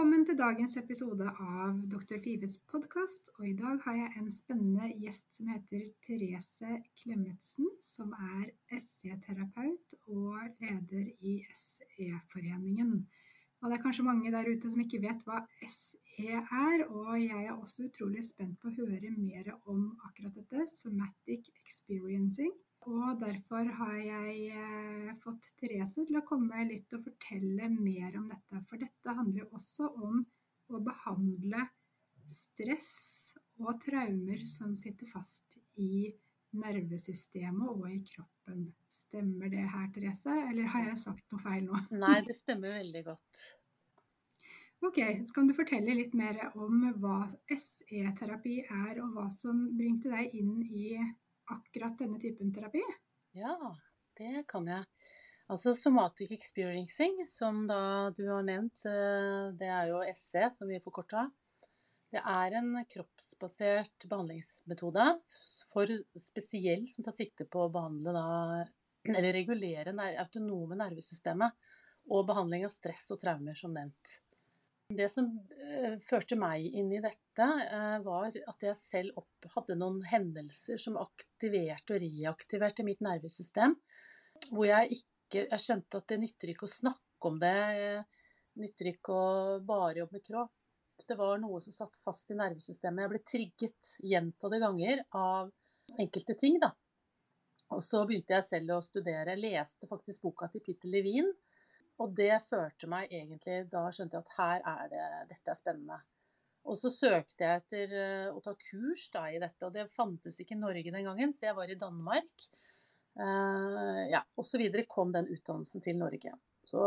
Velkommen til dagens episode av Dr. Fives podkast. Og i dag har jeg en spennende gjest som heter Therese Klemetsen, som er SE-terapeut og leder i SE-foreningen. Og det er kanskje mange der ute som ikke vet hva SE er, og jeg er også utrolig spent på å høre mer om akkurat dette, somatic experiencing. Og derfor har jeg eh, fått Therese til å komme litt og fortelle mer om dette. For dette handler jo også om å behandle stress og traumer som sitter fast i nervesystemet og i kroppen. Stemmer det her, Therese, eller har jeg sagt noe feil nå? Nei, det stemmer veldig godt. Ok, så kan du fortelle litt mer om hva SE-terapi er, og hva som bringte deg inn i akkurat denne typen terapi? Ja, det kan jeg. Altså somatic experiencing, som da du har nevnt, eh, det er jo SE, som vi forkorta. Det er en kroppsbasert behandlingsmetode for spesielt som tar sikte på å behandle da, eller regulere det autonome nervesystemet og behandling av stress og traumer, som nevnt. Det som uh, førte meg inn i dette, uh, var at jeg selv opp, hadde noen hendelser som aktiverte og reaktiverte mitt nervesystem. Hvor jeg ikke Jeg skjønte at det nytter ikke å snakke om det. Det nytter ikke å bare jobbe med kropp. Det var noe som satt fast i nervesystemet. Jeg ble trigget gjentatte ganger av enkelte ting, da. Og så begynte jeg selv å studere. Jeg leste faktisk boka til Peter Levin og det førte meg egentlig Da skjønte jeg at her er det Dette er spennende. Og så søkte jeg etter uh, å ta kurs da i dette, og det fantes ikke i Norge den gangen, så jeg var i Danmark. Uh, ja, og så videre kom den utdannelsen til Norge. Så,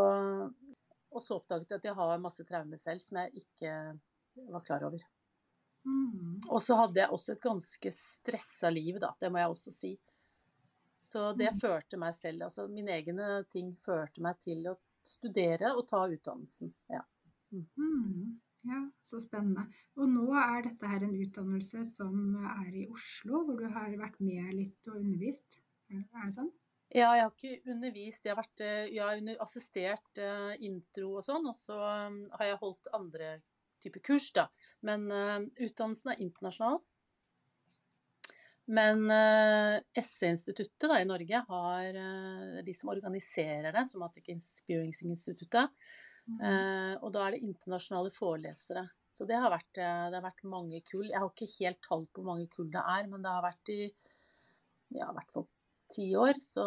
og så oppdaget jeg at jeg har masse traumer selv som jeg ikke var klar over. Mm. Og så hadde jeg også et ganske stressa liv, da. Det må jeg også si. Så det mm. førte meg selv, altså mine egne ting førte meg til å studere og ta utdannelsen. Ja. Mm. ja, så spennende. Og nå er dette her en utdannelse som er i Oslo, hvor du har vært med litt og undervist. Er det sånn? Ja, jeg har ikke undervist. Jeg har, vært, eh, jeg har assistert uh, intro og sånn, og så um, har jeg holdt andre typer kurs, da. Men uh, utdannelsen er internasjonal. Men uh, SE-instituttet i Norge har uh, de som organiserer det, Somatic Experiencing-instituttet. Mm. Uh, og da er det internasjonale forelesere. Så det har, vært, det har, vært, mange kull. Jeg har ikke helt tall på hvor mange kull det er, men det har vært i ja, i hvert fall ti år, så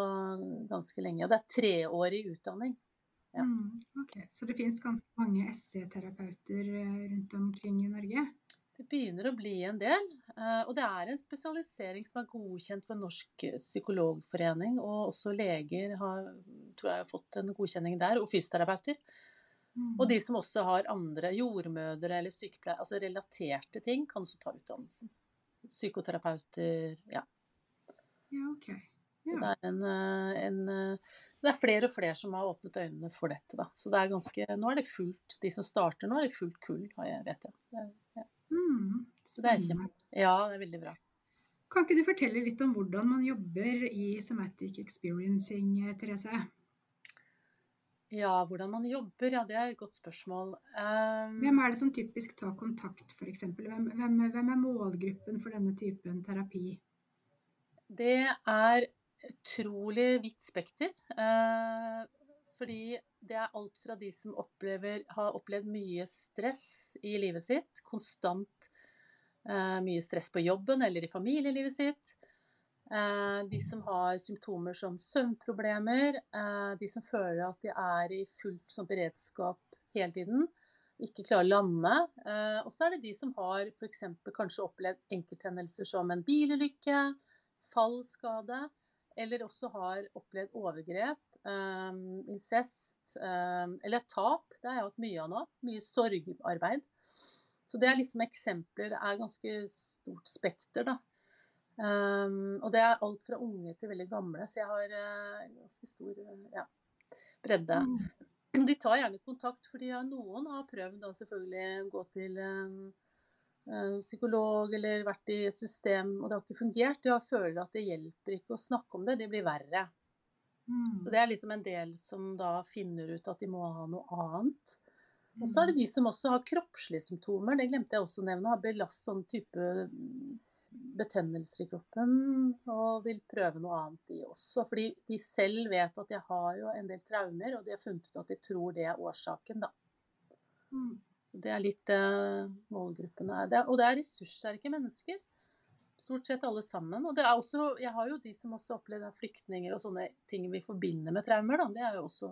ganske lenge. Og det er treårig utdanning. Ja. Mm, okay. Så det finnes ganske mange SE-terapeuter rundt omkring i Norge? Det begynner å bli en del. Eh, og det er en spesialisering som er godkjent for Norsk psykologforening. Og også leger har, tror jeg, har fått en godkjenning der, og fysioterapeuter. Mm. Og de som også har andre jordmødre eller sykepleiere, altså relaterte ting, kan også ta utdannelsen. Psykoterapeuter, ja. Ja, ok. Ja. Det, er en, eh, en, eh, det er flere og flere som har åpnet øynene for dette. Da. Så det er ganske, nå er det fullt, de som starter nå, er det fullt kull, vet jeg. Det, ja. Mm, så det er kjempe... Ja, det er veldig bra. Kan ikke du fortelle litt om hvordan man jobber i Somatic Experiencing, Therese? Ja, hvordan man jobber, ja det er et godt spørsmål. Um... Hvem er det som typisk tar kontakt, f.eks.? Hvem, hvem, hvem er målgruppen for denne typen terapi? Det er utrolig vidt spekter. Uh, fordi det er alt fra de som opplever, har opplevd mye stress i livet sitt, konstant eh, mye stress på jobben eller i familielivet sitt. Eh, de som har symptomer som søvnproblemer, eh, de som føler at de er i fullt som beredskap hele tiden, ikke klarer å lande. Eh, og så er det de som har f.eks. kanskje opplevd enkelthendelser som en bilulykke, fallskade eller også har opplevd overgrep, um, incest um, eller tap. Det har jeg hatt mye av nå. Mye sorgarbeid. Så det er liksom eksempler. Det er ganske stort spekter, da. Um, og det er alt fra unge til veldig gamle, så jeg har uh, ganske stor ja, bredde. Mm. De tar gjerne kontakt, fordi ja, noen har prøvd da selvfølgelig å gå til uh, psykolog eller vært i et system, og det har ikke fungert. De føler at det hjelper ikke å snakke om det, de blir verre. Mm. Så Det er liksom en del som da finner ut at de må ha noe annet. Og så er det de som også har kroppslige symptomer, det glemte jeg også å nevne. Har belast sånn type betennelser i kroppen og vil prøve noe annet de også. Fordi de selv vet at jeg har jo en del traumer, og de har funnet ut at de tror det er årsaken, da. Mm. Det er litt det målgruppene er. Og det er ressurssterke mennesker. Stort sett alle sammen. Og det er også, jeg har jo de som også opplever flyktninger og sånne ting vi forbinder med traumer, da. Det er jo også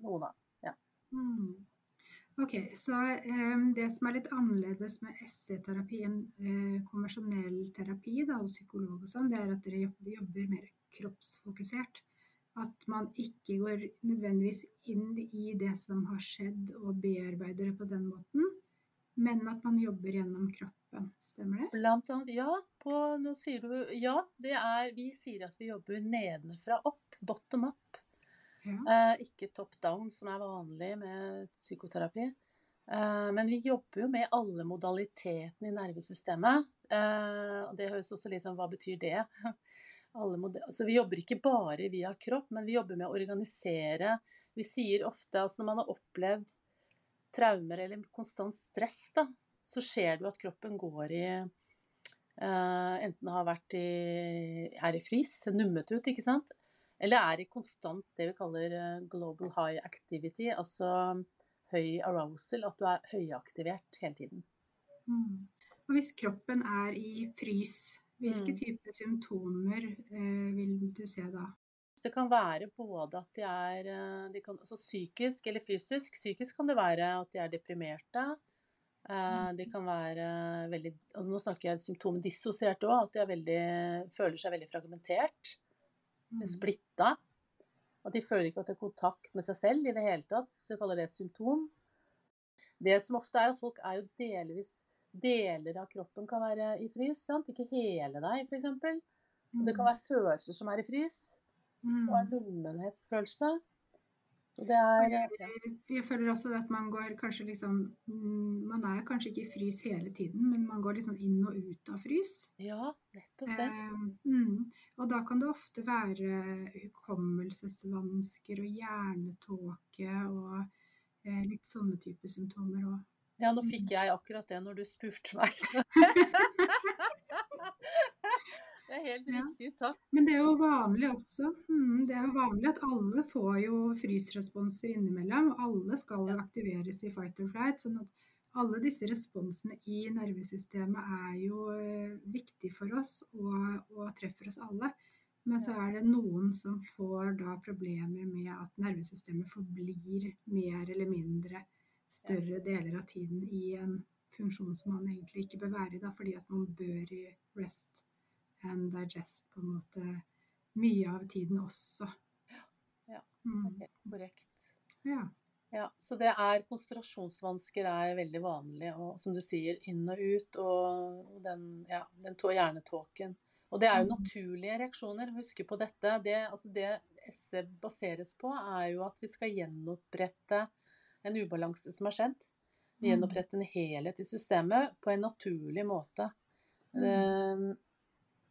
noen av. Ja. Mm. Ok, Så um, det som er litt annerledes med SC-terapi enn uh, konvensjonell terapi da, og psykolog og sånn, det er at dere jobber, jobber, mer kroppsfokusert. At man ikke går nødvendigvis inn i det som har skjedd og bearbeider det på den måten, men at man jobber gjennom kroppen. Stemmer det? Blant annet, ja. På, nå sier du ja. Det er, vi sier at vi jobber nedenfra opp. Bottom up. Ja. Eh, ikke top down, som er vanlig med psykoterapi. Eh, men vi jobber jo med alle modalitetene i nervesystemet. Eh, det høres også litt sånn Hva betyr det? altså, vi jobber ikke bare via kropp, men vi jobber med å organisere. Vi sier ofte altså når man har opplevd traumer eller konstant stress, da, så ser du at kroppen går i Uh, enten har vært i, er i frys, nummet ut, ikke sant? Eller er i konstant det vi kaller eh, global high activity, altså høy arousal, at du er høyaktivert hele tiden. Mm. Og hvis kroppen er i frys, hvilke mm. typer symptomer eh, vil du se da? Det kan være både at de er eh, de kan, altså psykisk eller fysisk. Psykisk kan det være at de er deprimerte. Eh, mm. De kan være veldig altså Nå snakker jeg symptomet dissosiert òg, at de veldig, føler seg veldig fragmentert. Mm. splitta. At de føler ikke at de har kontakt med seg selv i det hele tatt. Så jeg kaller det et symptom. Det som ofte er at folk er jo delvis Deler av kroppen kan være i frys, sant? ikke hele deg, f.eks. Det kan mm. være følelser som er i frys. Og en lommenhetsfølelse. Så det er Jeg føler også at man går kanskje liksom mm, Man er kanskje ikke i frys hele tiden, men man går liksom inn og ut av frys. Ja, nettopp det. Eh, mm, og da kan det ofte være hukommelsesvansker og hjernetåke og eh, litt sånne typer symptomer òg. Ja, nå fikk mm. jeg akkurat det når du spurte meg. Det er helt riktig, takk. Men det er jo vanlig også. Mm, det er jo vanlig at alle får jo frysresponser innimellom. Og alle skal jo aktiveres i fight or flight. sånn at alle disse responsene i nervesystemet er jo uh, viktig for oss og, og, treffer oss alle. Men så er det noen som får da problemer med at nervesystemet forblir mer eller mindre større deler av tiden i en funksjon som man egentlig ikke bør være i, da, fordi at man bør i rest and digest på en måte mye av tiden også. Ja, ja okay, korrekt. Ja. ja. Så det er konsentrasjonsvansker er veldig vanlig, og som du sier, inn og ut, og den, ja, den hjernetåken. Og det er jo mm. naturlige reaksjoner. Husk på dette. Det, altså det SE baseres på, er jo at vi skal gjenopprette en ubalanse som har skjedd. Mm. Gjenopprette en helhet i systemet på en naturlig måte. Mm.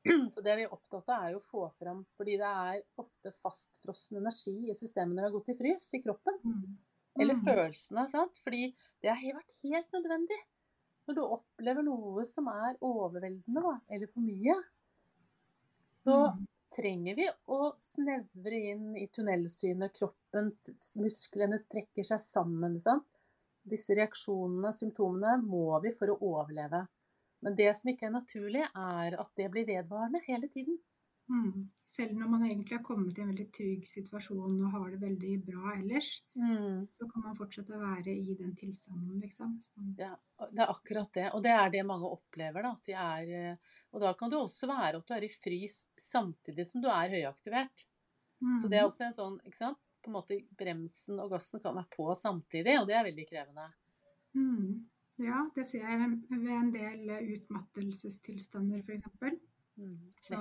Så det vi er opptatt av, er jo å få fram Fordi det er ofte fastfrossen energi i systemet når vi har gått i frys i kroppen. Mm. Eller mm. følelsene. sant? Fordi det har vært helt nødvendig. Når du opplever noe som er overveldende, eller for mye, så mm. trenger vi å snevre inn i tunnelsynet. Kroppen, musklene trekker seg sammen. sant? Disse reaksjonene, symptomene, må vi for å overleve. Men det som ikke er naturlig, er at det blir vedvarende hele tiden. Mm. selv når man egentlig har kommet i en veldig trygg situasjon og har det veldig bra ellers, Mm. så kan man fortsette å være i den tilstanden, liksom. Så, Ja, det er akkurat det. Og det er det mange opplever. Da, at de er, eh, og da kan det også være at du er i frys samtidig som du er høyaktivert. Så det er mm, også en sånn ikke sant? På en måte Bremsen og gassen kan være på samtidig, og det er veldig krevende. mm. Ja, det ser jeg ved en del utmattelsestilstander, f.eks. Mm. Så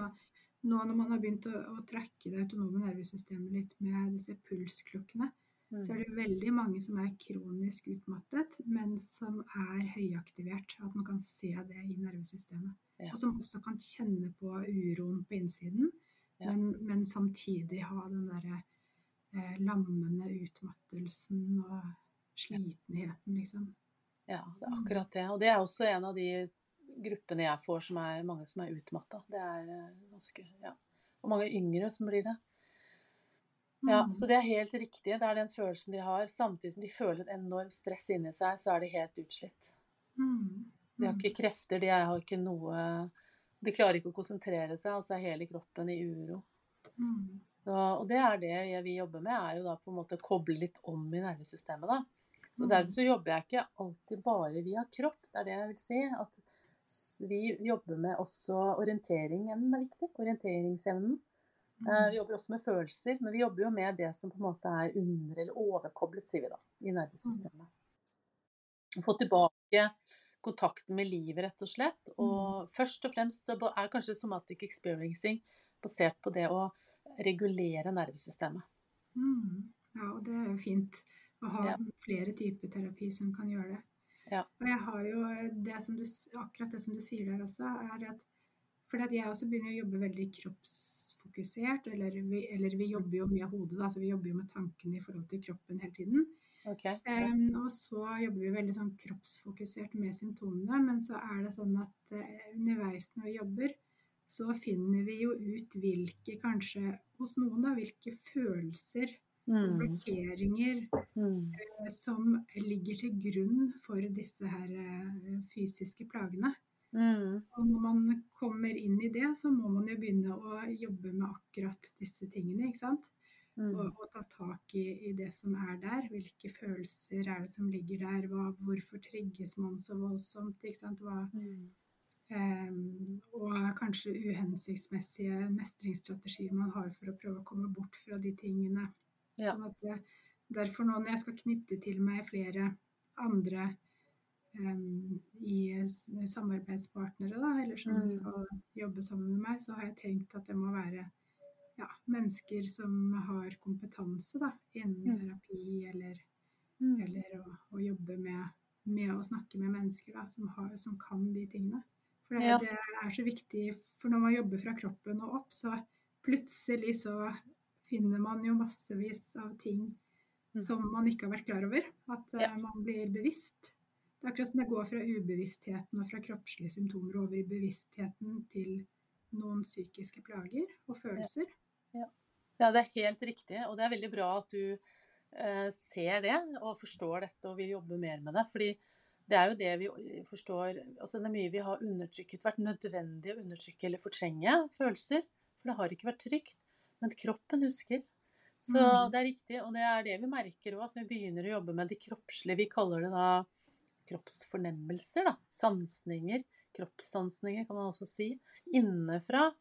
nå når man har begynt å, å trekke det autonome nervesystemet litt med disse pulsklokkene, Mm. så er det veldig mange som er kronisk utmattet, men som er høyaktivert. At man kan se det i nervesystemet. Ja. Og som også kan kjenne på uroen på innsiden, Ja. men, men samtidig ha den derre eh, lammende utmattelsen og slitenheten, liksom. Ja, det er akkurat det. Og det er også en av de gruppene jeg får som er mange som er utmatta. Det er eh, ganske Ja. Og mange yngre som blir det. Ja, Mm. så det er helt riktig. Det er den følelsen de har. Samtidig som de føler et enormt stress inni seg, så er de helt utslitt. Mm. De har ikke krefter, de har ikke noe De klarer ikke å konsentrere seg, og så er hele kroppen i uro. Mm. Så, og det er det vi jobber med, er jo da på en måte å koble litt om i nervesystemet, da. Så Mm. derfor så jobber jeg ikke alltid bare via kropp, det er det jeg vil si. At vi jobber med også orienteringen er viktig. Orienteringsevnen. Eh, Vi jobber også med følelser, men vi jobber jo med det som på en måte er under- eller overkoblet, sier vi da, i nervesystemet. Få tilbake kontakten med livet, rett og slett. Og først og fremst er kanskje somatic experiencing basert på det å regulere nervesystemet. Mm. Ja, og det er jo fint å ha Ja. flere typer terapi som kan gjøre det. Ja. Og jeg har jo det som du, akkurat det som du sier der også, er at fordi at jeg også begynner å jobbe veldig kroppsfokusert, eller vi, eller vi jobber jo mye av hodet, da, så vi jobber jo med tankene i forhold til kroppen hele tiden. Okay. Um, og så jobber vi veldig sånn kroppsfokusert med symptomene, men så er det sånn at uh, underveis når vi jobber, så finner vi jo ut hvilke, kanskje hos noen da, hvilke følelser og Mm. blokkeringer Mm. eh, som ligger til grunn for disse her eh, fysiske plagene. Mm. Og når man kommer inn i det, så må man jo begynne å jobbe med akkurat disse tingene, ikke sant? Mm. Og, og ta tak i, i det som er der. Hvilke følelser er det som ligger der? Hva, hvorfor trigges man så voldsomt? Ikke sant? Hva. Ehm, og kanskje uhensiktsmessige mestringsstrategier man har for å prøve å komme bort fra de tingene. Ja. Sånn at derfor nå når jeg skal knytte til meg flere andre um, i samarbeidspartnere, da, eller som Mm. skal jobbe sammen med meg, så har jeg tenkt at det må være ja, mennesker som har kompetanse da, innen Mm. terapi eller Mm. eller å, å jobbe med, med å snakke med mennesker da, som, har, som kan de tingene. For det, Ja. det er så viktig, for når man jobber fra kroppen og opp, så plutselig så finner man jo massevis av ting Mm. som man ikke har vært klar over. At eh, Ja. man blir bevisst. Det er akkurat som det går fra ubevisstheten og fra kroppslige symptomer over i bevisstheten til noen psykiske plager og følelser. Ja, det er helt riktig, og det er veldig bra at du eh, ser det og forstår dette og vil jobbe mer med det. Fordi det er jo det vi forstår altså Det er mye vi har undertrykket, vært nødvendig å undertrykke eller fortrenge følelser. For det har ikke vært trygt. Men kroppen husker. Så Mm. det er riktig, og det er det vi merker òg, at vi begynner å jobbe med de kroppslige Vi kaller det da kroppsfornemmelser, da. Sansninger. Kroppssansninger, kan man også si. Innenfra.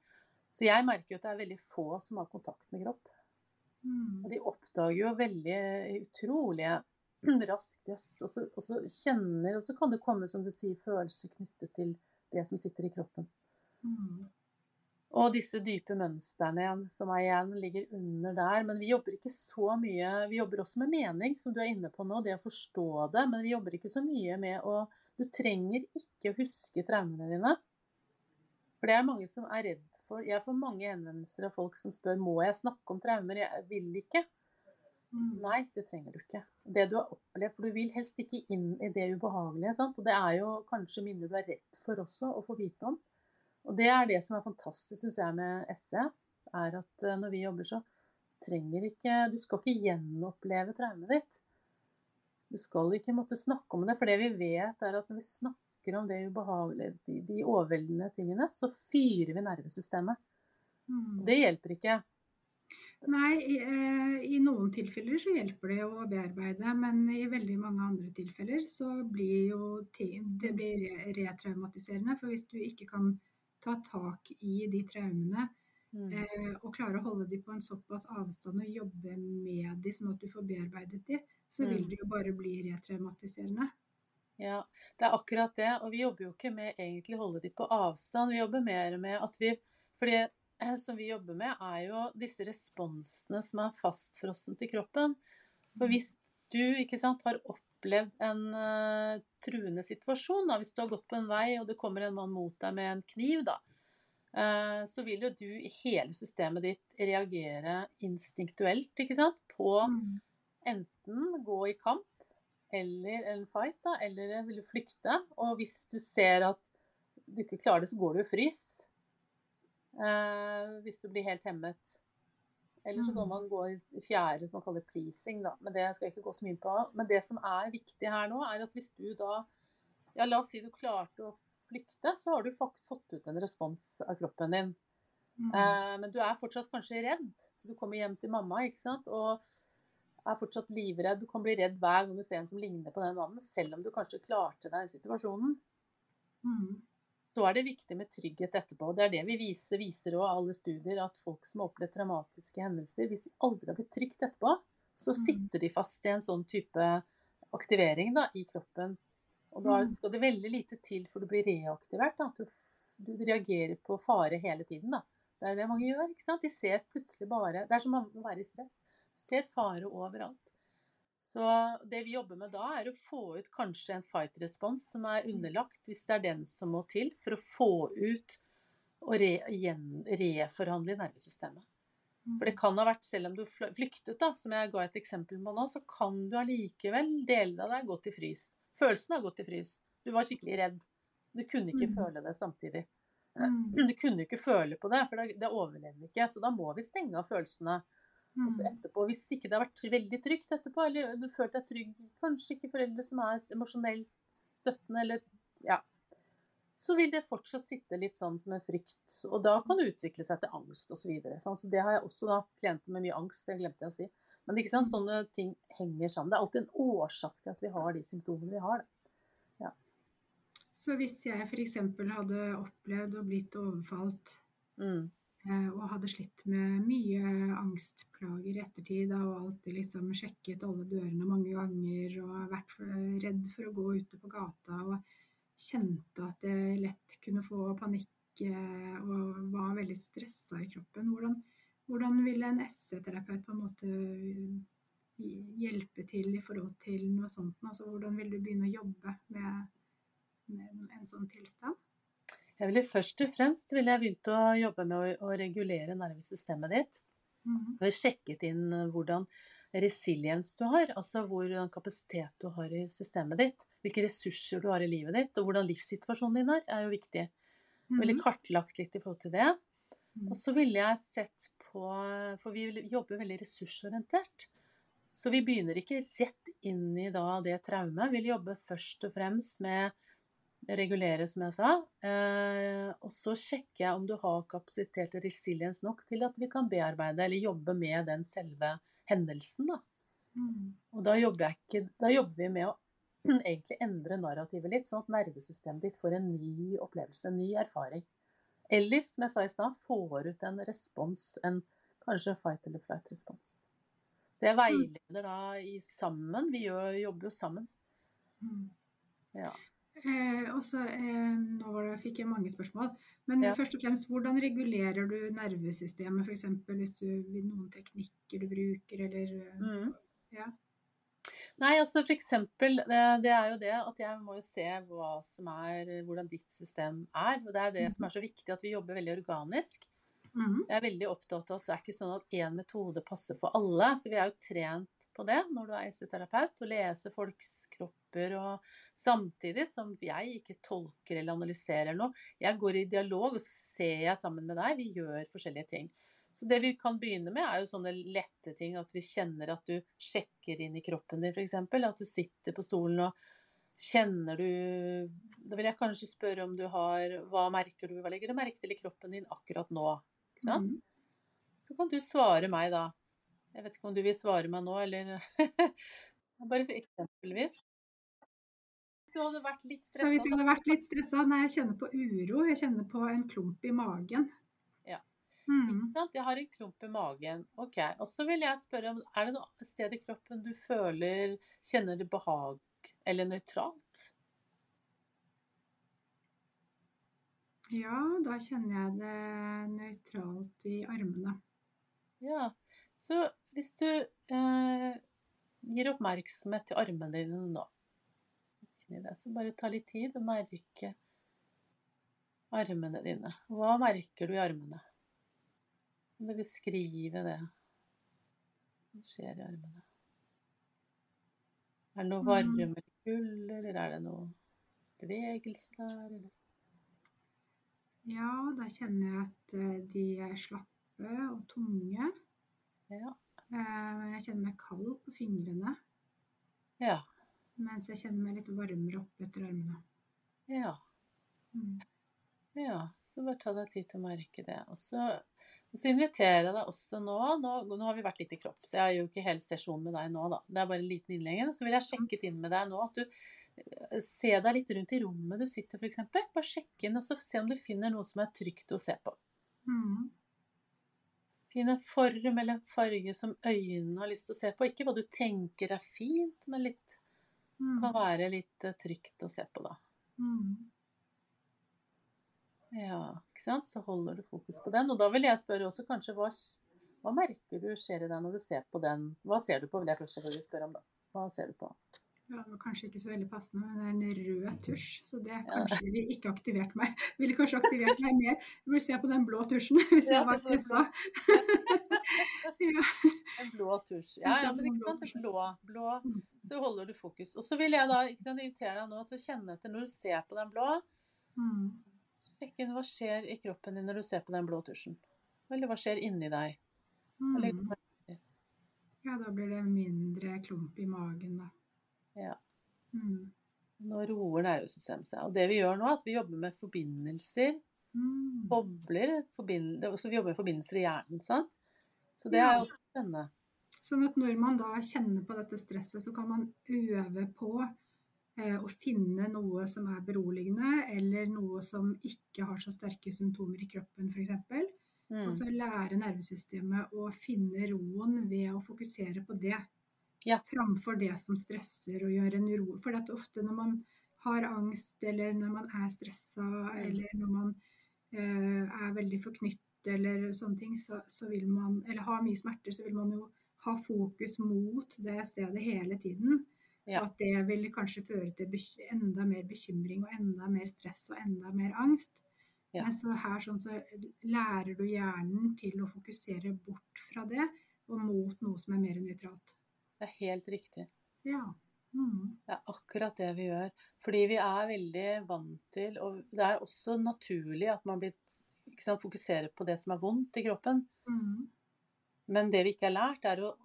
Så jeg merker jo at det er veldig få som har kontakt med kropp. Mm. Og de oppdager jo veldig utrolig raskt, og, så, og så kjenner Og så kan det komme, som du sier, følelser knyttet til det som sitter i kroppen. Mm. Og disse dype mønstrene igjen, som er igjen ligger under der. Men vi jobber ikke så mye Vi jobber også med mening, som du er inne på nå, det å forstå det. Men vi jobber ikke så mye med å Du trenger ikke å huske traumene dine. For det er mange som er redd for Jeg får mange henvendelser av folk som spør må jeg snakke om traumer. Jeg vil ikke. Mm. Nei, det trenger du ikke. Det du har opplevd, for du vil helst ikke inn i det ubehagelige. Sant? Og det er jo kanskje minner du er redd for også å få vite om. Og det er det som er fantastisk, syns jeg, med SE. Er at eh, når vi jobber, så trenger ikke Du skal ikke gjenoppleve traumet ditt. Du skal ikke måtte snakke om det, for det vi vet, er at når vi snakker om det ubehagelige, de, de overveldende tingene, så fyrer vi nervesystemet. Mm. Det hjelper ikke. Nei, i, eh, i noen tilfeller så hjelper det å bearbeide, men i veldig mange andre tilfeller så blir jo det blir retraumatiserende. For hvis du ikke kan ta tak i de traumene Mm. eh, og klare å holde de på en såpass avstand og jobbe med de sånn at du får bearbeidet de, så vil Mm. det jo bare bli retraumatiserende. Ja, det er akkurat det. Og vi jobber jo ikke med egentlig å holde de på avstand. Vi jobber mer med at vi For det eh, som vi jobber med, er jo disse responsene som er fastfrossent i kroppen. For hvis du ikke sant, har opplevd en uh, truende situasjon, da, hvis du har gått på en vei og det kommer en mann mot deg med en kniv, da, uh, så vil jo du i hele systemet ditt reagere instinktuelt ikke sant, på Mm. enten gå i kamp eller en fight, da, eller vil du flykte. Og hvis du ser at du ikke klarer det, så går du i frys. Uh, hvis du blir helt hemmet. Eller så kan Mm. man gå i fjerde, som man kaller pleasing, da. Men det skal jeg ikke gå så mye på. Men det som er viktig her nå, er at hvis du da Ja, la oss si du klarte å flykte, så har du fått ut en respons av kroppen din. Mm. Eh, men du er fortsatt kanskje redd. Så du kommer hjem til mamma ikke sant? og er fortsatt livredd. Du kan bli redd hver gang du ser en som ligner på den mannen, selv om du kanskje klarte deg i situasjonen. Mm. Så er det viktig med trygghet etterpå. Det er det vi viser, viser også alle studier, at folk som har opplevd traumatiske hendelser, hvis de aldri har blitt trygt etterpå, så Mm. sitter de fast i en sånn type aktivering da, i kroppen. Og da Mm. skal det veldig lite til for du blir reaktivert. Da. At du, du reagerer på fare hele tiden. Da. Det er det mange gjør. ikke sant? De ser plutselig bare Det er som å være i stress. Du ser fare overalt. Så det vi jobber med da, er å få ut kanskje en fight-respons som er underlagt, hvis det er den som må til, for å få ut og re, igjen, reforhandle i nervesystemet. For det kan ha vært, selv om du flyktet, da, som jeg ga et eksempel på nå, så kan du allikevel, dele av deg, gått i frys. Følelsen har gått i frys. Du var skikkelig redd. Du kunne ikke Mm. føle det samtidig. Mm. Du kunne ikke føle på det, for det, det overlever ikke. Så da må vi stenge av følelsene. Og så Mm. etterpå, hvis ikke det har vært veldig trygt etterpå, eller du følte deg trygg, kanskje ikke foreldre som er emosjonelt støttende, eller ja, så vil det fortsatt sitte litt sånn som en frykt. Og da kan det utvikle seg til angst osv. Så, videre, så det har jeg også da, klienter med mye angst, det glemte jeg å si. Men ikke sant, sånne ting henger sammen. Det er alltid en årsak til at vi har de symptomene vi har. Ja. Så hvis jeg f.eks. hadde opplevd å blitt overfalt Mm. Eh, og hadde slitt med mye angstplager i ettertid og alltid liksom sjekket alle dørene mange ganger og vært redd for å gå ute på gata og kjente at jeg lett kunne få panikk eh, og var veldig stressa i kroppen, hvordan, hvordan ville en SE-terapeut på en måte hjelpe til i forhold til noe sånt? Altså, hvordan vil du begynne å jobbe med en sånn tilstand? Jeg ville først og fremst ville jeg begynt å jobbe med å, å regulere nervesystemet ditt. Mm -hmm. sjekket inn hvordan resiliens du har, altså hvordan kapasitet du har i systemet ditt, hvilke ressurser du har i livet ditt, og hvordan livssituasjonen din er, er jo viktig. Ville Mhm. kartlagt litt i forhold til det. Mhm. Og så ville jeg sett på For vi jobber veldig ressursorientert. Så vi begynner ikke rett inn i da det traumet. Vi vil jobbe først og fremst med regulere, som jeg sa. Eh, og så sjekker jeg om du har kapasitet og resiliens nok til at vi kan bearbeide eller jobbe med den selve hendelsen. Da. Mm. Og da jobber, ikke, da jobber vi med å egentlig endre narrativet litt, sånn at nervesystemet ditt får en ny opplevelse, en ny erfaring. Eller, som jeg sa i stad, får ut en respons, en kanskje en fight eller flight-respons. Så jeg veileder da i sammen. Vi jobber jo sammen. Mhm. Ja. Eh, også, eh, nå var det, fikk jeg mange spørsmål. Men Ja. først og fremst, hvordan regulerer du nervesystemet? F.eks. hvis du vil noen teknikker du bruker, eller eh, Mm. Ja. Nei, altså eksempel, det, det er jo det at jeg må jo se hva som er, hvordan ditt system er. Og det er det som er så viktig, at vi jobber veldig organisk. Mm. Jeg er veldig opptatt av at det er ikke sånn at én metode passer på alle. Så vi er jo trent på det når du er IC-terapeut, å lese folks kropper. Og samtidig som jeg ikke tolker eller analyserer noe. Jeg går i dialog, og så ser jeg sammen med deg. Vi gjør forskjellige ting. Så det vi kan begynne med, er jo sånne lette ting. At vi kjenner at du sjekker inn i kroppen din, f.eks. At du sitter på stolen og kjenner du Da vil jeg kanskje spørre om du har Hva merker du? Hva legger du merke til i kroppen din akkurat nå? Mm. Så kan du svare meg da. Jeg vet ikke om du vil svare meg nå, eller Bare eksempelvis. Hvis du hadde vært litt Så hvis jeg hadde vært litt stressa Nei, jeg kjenner på uro. Jeg kjenner på en klump i magen. Ja. Mm. Sant? Jeg har en klump i magen. Ok. Og så vil jeg spørre om er det noe sted i kroppen du føler Kjenner det behag eller nøytralt? Ja, da kjenner jeg det nøytralt i armene. Ja. Så hvis du eh, gir oppmerksomhet til armene dine nå det, Så bare ta litt tid og merke armene dine. Hva merker du i armene? Kan du beskrive det? Hva skjer i armene? Er det noe Mm. varme eller kull, eller er det noe bevegelse der? Eller? Ja, da kjenner jeg at eh, de er slappe og tunge. Ja. Eh, Jeg kjenner meg kald på fingrene, Ja. mens jeg kjenner meg litt varmere opp etter armene. Ja. Mm. Ja, så bare ta deg tid til å merke det. Og så, og så inviterer jeg deg også nå, nå Nå har vi vært litt i kropp, så jeg har jo ikke hele sesjonen med deg nå, da. Det er bare en liten innlegg. Så vil jeg sjekke inn med deg nå at du eh, ser deg litt rundt i rommet du sitter, f.eks. Bare sjekk inn og så se om du finner noe som er trygt å se på. Mm. Finn en form eller farge som øynene har lyst til å se på. Ikke hva du tenker er fint, men litt Mm. kan være litt eh, trygt å se på, da. Mm. Ja, ikke sant? Så holder du fokus på den. Og da vil jeg spørre også kanskje hva, hva merker du skjer i deg når du ser på den? Hva ser du på, vil jeg først selvfølgelig spørre om, da. Hva ser du på? Ja, det var kanskje ikke så veldig passende, men det er en rød tusj. Så det kanskje ville ikke aktivert meg. Ville kanskje aktivert meg mer. Jeg burde se på den blå tusjen hvis jeg var stressa. ja. En blå tusj. Ja, ja, men ikke sant. Blå, blå. Så holder du fokus. Og så vil jeg da ikke sant, invitere deg nå til å kjenne etter når du ser på den blå. Mm. Sjekk inn hva skjer i kroppen din når du ser på den blå tusjen. Eller hva skjer inni deg. Eller, Mm. Ja, da blir det mindre klump i magen, da. Ja. Mm. Nå roer nervesystemet seg. Og det vi gjør nå, er at vi jobber med forbindelser. Mm. Bobler. Forbind så vi jobber med forbindelser i hjernen. sant? Så det Ja. er også spennende. Sånn at når man da kjenner på dette stresset, så kan man øve på eh, å finne noe som er beroligende, eller noe som ikke har så sterke symptomer i kroppen, f.eks. Mm. Og så lære nervesystemet å finne roen ved å fokusere på det. Ja. Framfor det som stresser og gjør en uro. For det er ofte når man har angst, eller når man er stressa, Mm. eller når man eh, er veldig forknytt, eller sånne ting, så, så vil man, eller har mye smerter, så vil man jo ha fokus mot det stedet hele tiden. Ja. At det vil kanskje føre til enda mer bekymring og enda mer stress og enda mer angst. Ja. Men så her sånn så lærer du hjernen til å fokusere bort fra det og mot noe som er mer nøytralt. Det er helt riktig. Ja. Mm. Det er akkurat det vi gjør. Fordi vi er veldig vant til Og det er også naturlig at man blir, sant, fokuserer på det som er vondt i kroppen. Mm. Men det vi ikke har lært, er å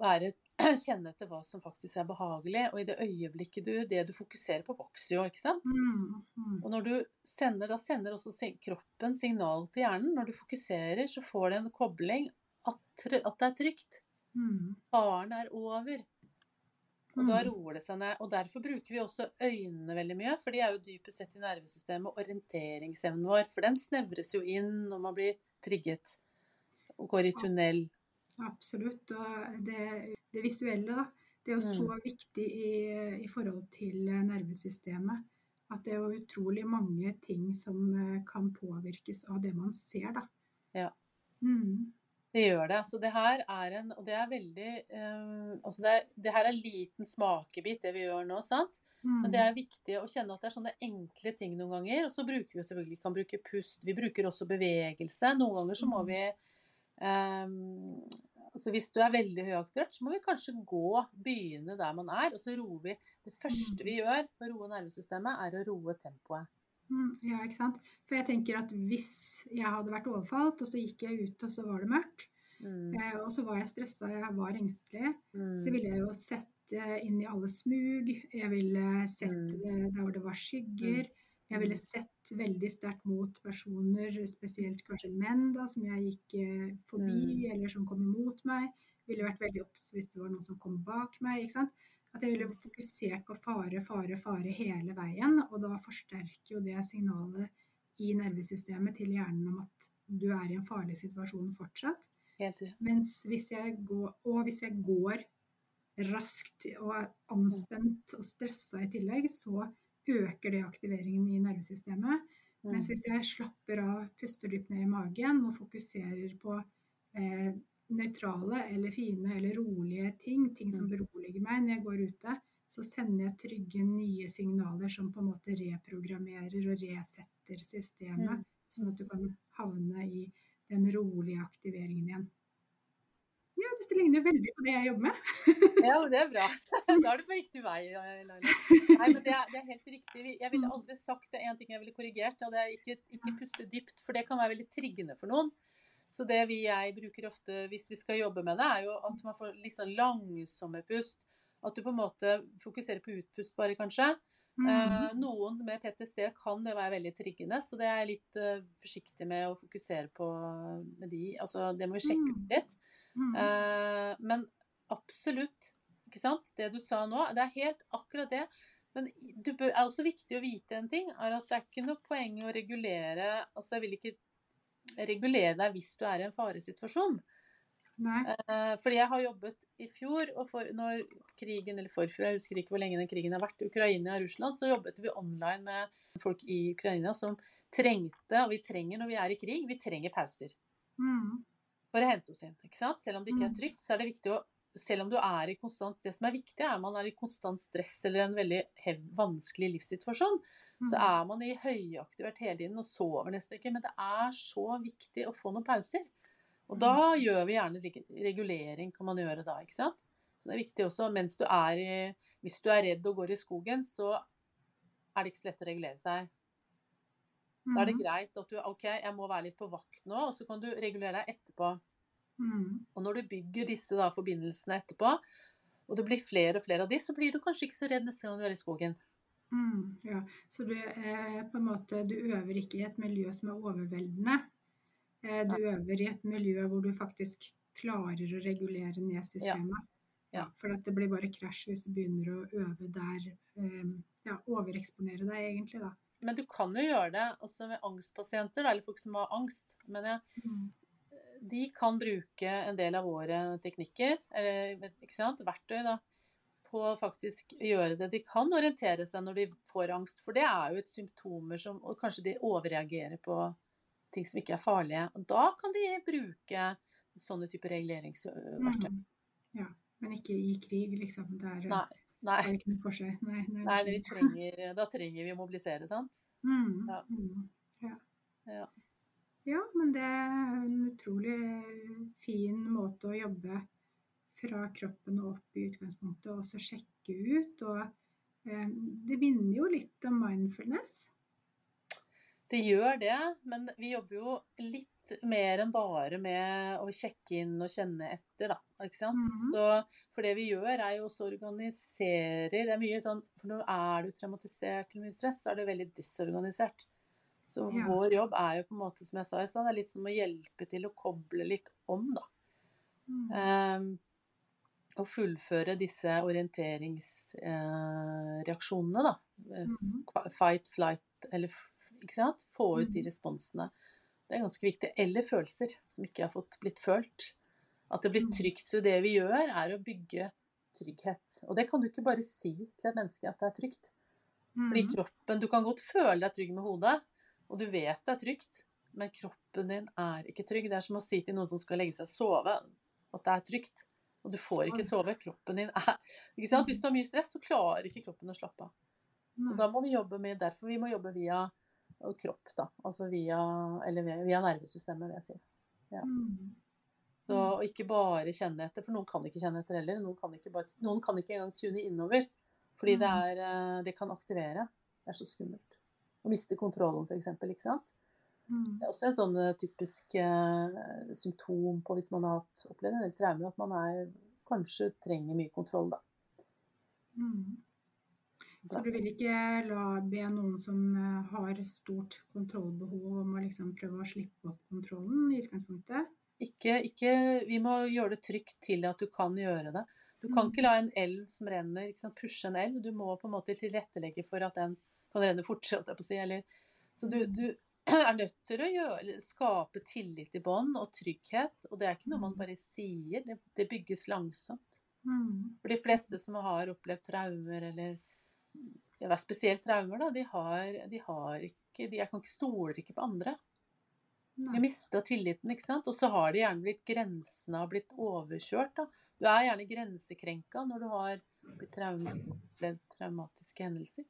være, kjenne etter hva som faktisk er behagelig. Og i det øyeblikket du Det du fokuserer på, vokser jo, ikke sant? Mm. Mm. Og når du sender, da sender også kroppen signal til hjernen. Når du fokuserer, så får det en kobling at, at det er trygt. Mm. Faren er over. Og da Mm. roer det seg ned. Og derfor bruker vi også øynene veldig mye. For de er jo dypest sett i nervesystemet og orienteringsevnen vår. For den snevres jo inn når man blir trigget og går i tunnel. Absolutt. Og det, det visuelle, da. Det er jo så Mm. viktig i, i forhold til nervesystemet. At det er jo utrolig mange ting som eh, kan påvirkes av det man ser, da. Ja. Mm. Det gjør det. Så det her er en Og det er veldig um, Altså det, er, det her er liten smakebit, det vi gjør nå, sant? Mm. Men det er viktig å kjenne at det er sånne enkle ting noen ganger. Og så bruker vi selvfølgelig kan bruke pust. Vi bruker også bevegelse. Noen ganger så må Mm. vi um, altså Hvis du er veldig høyaktuert, så må vi kanskje gå, begynne der man er. Og så roer vi. Det første vi gjør for å roe nervesystemet, er å roe tempoet. Mm, ja, ikke sant. For jeg tenker at hvis jeg hadde vært overfalt, og så gikk jeg ut, og så var det mørkt, Mm, eh, og så var jeg stressa, jeg var engstelig, så mm, ville jeg jo sett eh, inn i alle smug. Jeg ville sett Mm. eh, der hvor det var skygger. Jeg ville sett veldig sterkt mot personer, spesielt kanskje menn, da, som jeg gikk forbi, Mm. eller som kom imot meg. Ville vært veldig obs hvis det var noen som kom bak meg. ikke sant? At jeg ville fokusert på fare, fare, fare hele veien. Og da forsterker jo det signalet i nervesystemet til hjernen om at du er i en farlig situasjon fortsatt. Mens hvis jeg går, og hvis jeg går raskt og er anspent og stressa i tillegg, så øker det aktiveringen i nervesystemet. Mens Mm. hvis jeg slapper av, puster dypt ned i magen og fokuserer på eh, nøytrale eller fine eller rolige ting, ting som beroliger meg når jeg går ute, så sender jeg trygge nye signaler som på en måte reprogrammerer og resetter systemet, Mm. sånn at du kan havne i den rolige aktiveringen igjen. Ja, dette ligner veldig på det jeg jobber med. Ja, det er bra. Da er du på riktig vei, Laila. Nei, men det er, det er helt riktig. Jeg ville aldri sagt det. En ting jeg ville korrigert, og det er ikke, ikke puste dypt, for det kan være veldig triggende for noen. Så det vi jeg bruker ofte hvis vi skal jobbe med det, er jo at man får litt sånn langsomme pust. At du på en måte fokuserer på utpust bare, kanskje. Mm. Eh, noen med PTSD kan det være veldig triggende, så det er jeg litt eh, forsiktig med å fokusere på med de. Altså, det må vi sjekke ut litt. Mm. Eh, men absolutt, ikke sant. Det du sa nå, det er helt akkurat det. Men det er også viktig å vite en ting, er at det er ikke noe poeng å regulere Altså, jeg vil ikke regulere deg hvis du er i en faresituasjon. Nei. Eh, fordi jeg har jobbet i fjor, og for, når krigen, eller forfjor, jeg husker ikke hvor lenge den krigen har vært, Ukraina og Russland, så jobbet vi online med folk i Ukraina som trengte, og vi trenger når vi er i krig, vi trenger pauser Mm. for å hente oss inn. ikke sant? Selv om det ikke er Mm. trygt, så er det viktig å selv om du er i konstant Det som er viktig, er at man er i konstant stress eller en veldig hev, vanskelig livssituasjon. Så Mm. er man i høyaktivert hele tiden og sover nesten ikke. Men det er så viktig å få noen pauser. Og da gjør vi gjerne regulering, kan man gjøre da, ikke sant. Så det er viktig også mens du er i Hvis du er redd og går i skogen, så er det ikke så lett å regulere seg. Da er det Mm. greit at du OK, jeg må være litt på vakt nå, og så kan du regulere deg etterpå. Mm. Og når du bygger disse da, forbindelsene etterpå, og det blir flere og flere av de, så blir du kanskje ikke så redd neste gang du er i skogen. Mm, ja. Så du, eh, på en måte, du øver ikke i et miljø som er overveldende. Eh, du øver i et miljø hvor du faktisk klarer å regulere ned systemet. Ja. For at det blir bare krasj hvis du begynner å øve der. Eh, ja, overeksponere deg egentlig, da. Men du kan jo gjøre det også med angstpasienter, da, eller folk som har angst. Men jeg, Mm. De kan bruke en del av våre teknikker, eller ikke sant, verktøy, da, på å faktisk gjøre det. De kan orientere seg når de får angst, for det er jo et symptomer som Og kanskje de overreagerer på ting som ikke er farlige. Og da kan de bruke sånne typer reguleringsverktøy. Mm. Ja. Men ikke i krig, liksom. Det er, Nei. det Nei. er ikke noe for seg. Nei, nei, Nei, det vi trenger, da trenger vi å mobilisere, sant? Mm, Ja. mm, ja. Ja. men det er en utrolig fin måte å jobbe fra kroppen og opp i utgangspunktet, og også sjekke ut. Og eh, det minner jo litt om mindfulness. Det gjør det, men vi jobber jo litt mer enn bare med å sjekke inn og kjenne etter, da. Ikke sant? Mhm. Så, for det vi gjør, er jo også organiserer Det er mye sånn For nå er du traumatisert eller mye stress, så er du veldig disorganisert. Så Ja. vår jobb er jo på en måte, som jeg sa i stad, det er litt som å hjelpe til å koble litt om, da. Mm. Um, og fullføre disse orienteringsreaksjonene, da. Mm Mhm. Fight, flight, eller ikke sant? Få ut de Mhm. responsene. Det er ganske viktig. Eller følelser som ikke har fått blitt følt. At det blir Mhm. trygt. Så det vi gjør, er å bygge trygghet. Og det kan du ikke bare si til et menneske at det er trygt. Fordi Mhm. kroppen Du kan godt føle deg trygg med hodet, og du vet det er trygt, men kroppen din er ikke trygg. Det er som å si til noen som skal legge seg og sove, at det er trygt. Og du får ikke sove. Kroppen din er ikke sant? Hvis du har mye stress, så klarer ikke kroppen å slappe av. Så da må vi jobbe med Derfor vi må jobbe via kropp, da. Altså via Eller via, via nervesystemet, vil jeg si. Ja. Så og ikke bare kjenne etter, for noen kan ikke kjenne etter heller. Noen kan ikke, bare, noen kan ikke engang tune innover. Fordi det, Mm. er, eh, det kan aktivere. Det er så skummelt. Å miste kontrollen, f.eks. Ikke sant? Mm. Det er også en sånn eh, typisk eh, symptom på hvis man har hatt, opplevd en del traumer, at man er, kanskje trenger mye kontroll, da. Mm. Så du vil ikke la be noen som eh, har stort kontrollbehov om å liksom prøve å slippe opp kontrollen i utgangspunktet? Ikke, ikke, vi må gjøre det trygt til at du kan gjøre det. Du kan Mm. ikke la en elv som renner, pushe en elv. Du må på en måte tilrettelegge for at den kan renne fortere, holdt jeg på å si. Eller, så du, du er nødt til å gjøre, skape tillit i bånd og trygghet. Og det er ikke noe man bare sier, det, det bygges langsomt. Mm. For de fleste som har opplevd traumer eller ja, spesielt traumer, da, de har, de har ikke de, Jeg kan ikke stoler ikke på andre. De har mista tilliten, ikke sant. Og så har de gjerne blitt grensene har blitt overkjørt, da. Du er gjerne grensekrenka når du har blitt opplevd traumatiske hendelser.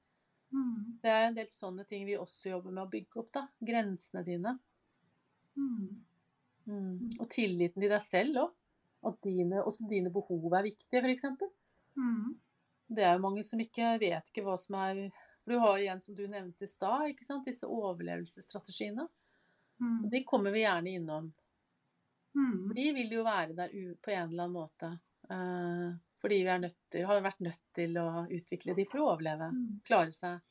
Mm. Det er en del sånne ting vi også jobber med å bygge opp, da. Grensene dine. Mm. Mm. Og tilliten til deg selv òg. At dine, også dine behov er viktige, f.eks. Mm. Det er jo mange som ikke vet ikke hva som er For du har igjen, som du nevnte i stad, disse overlevelsesstrategiene. Mm. De kommer vi gjerne innom. Mm. De vil jo være der på en eller annen måte. Eh, fordi vi er til, har vært nødt til å utvikle de for å overleve. Mm. Klare seg.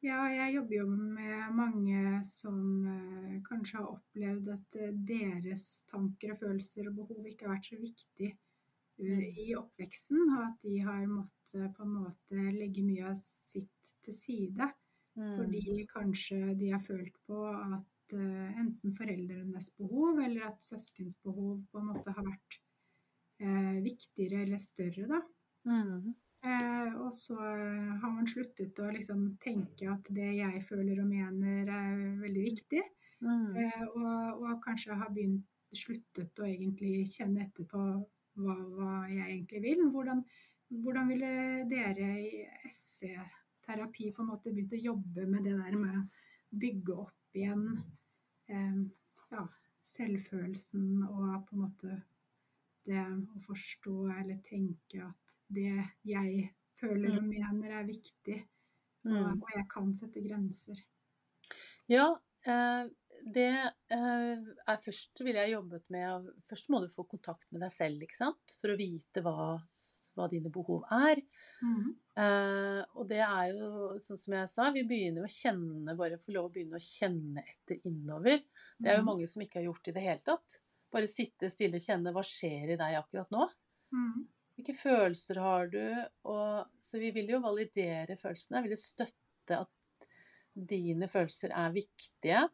Ja, jeg jobber jo med mange som eh, kanskje har opplevd at eh, deres tanker og følelser og behov ikke har vært så viktig uh, Mm. i oppveksten, og at de har måttet på en måte legge mye av sitt til side. Mm. Fordi kanskje de har følt på at eh, enten foreldrenes behov eller at søskens behov på en måte har vært eh, viktigere eller større, da. Mm. Eh, og så eh, har man sluttet å liksom tenke at det jeg føler og mener er veldig viktig. Mm. Eh, og, og kanskje har begynt, sluttet å egentlig kjenne etter på hva, hva jeg egentlig vil. Hvordan, hvordan ville dere i SC-terapi på en måte begynt å jobbe med det der med å bygge opp igjen eh, ja, selvfølelsen og på en måte det å forstå eller tenke at det jeg føler og mener er viktig, og, Mm. og jeg kan sette grenser. Ja, eh, det eh, er først ville jeg jobbet med Først må du få kontakt med deg selv, ikke sant? For å vite hva, hva dine behov er. Mm. Eh, og det er jo sånn som jeg sa, vi begynner å kjenne, bare få lov å begynne å kjenne etter innover. Det er jo Mhm. mange som ikke har gjort det i det hele tatt. Bare sitte stille kjenne hva skjer i deg akkurat nå. Mm. Hvilke følelser har du? Og, så vi vil jo validere følelsene. Vi vil støtte at dine følelser er viktige.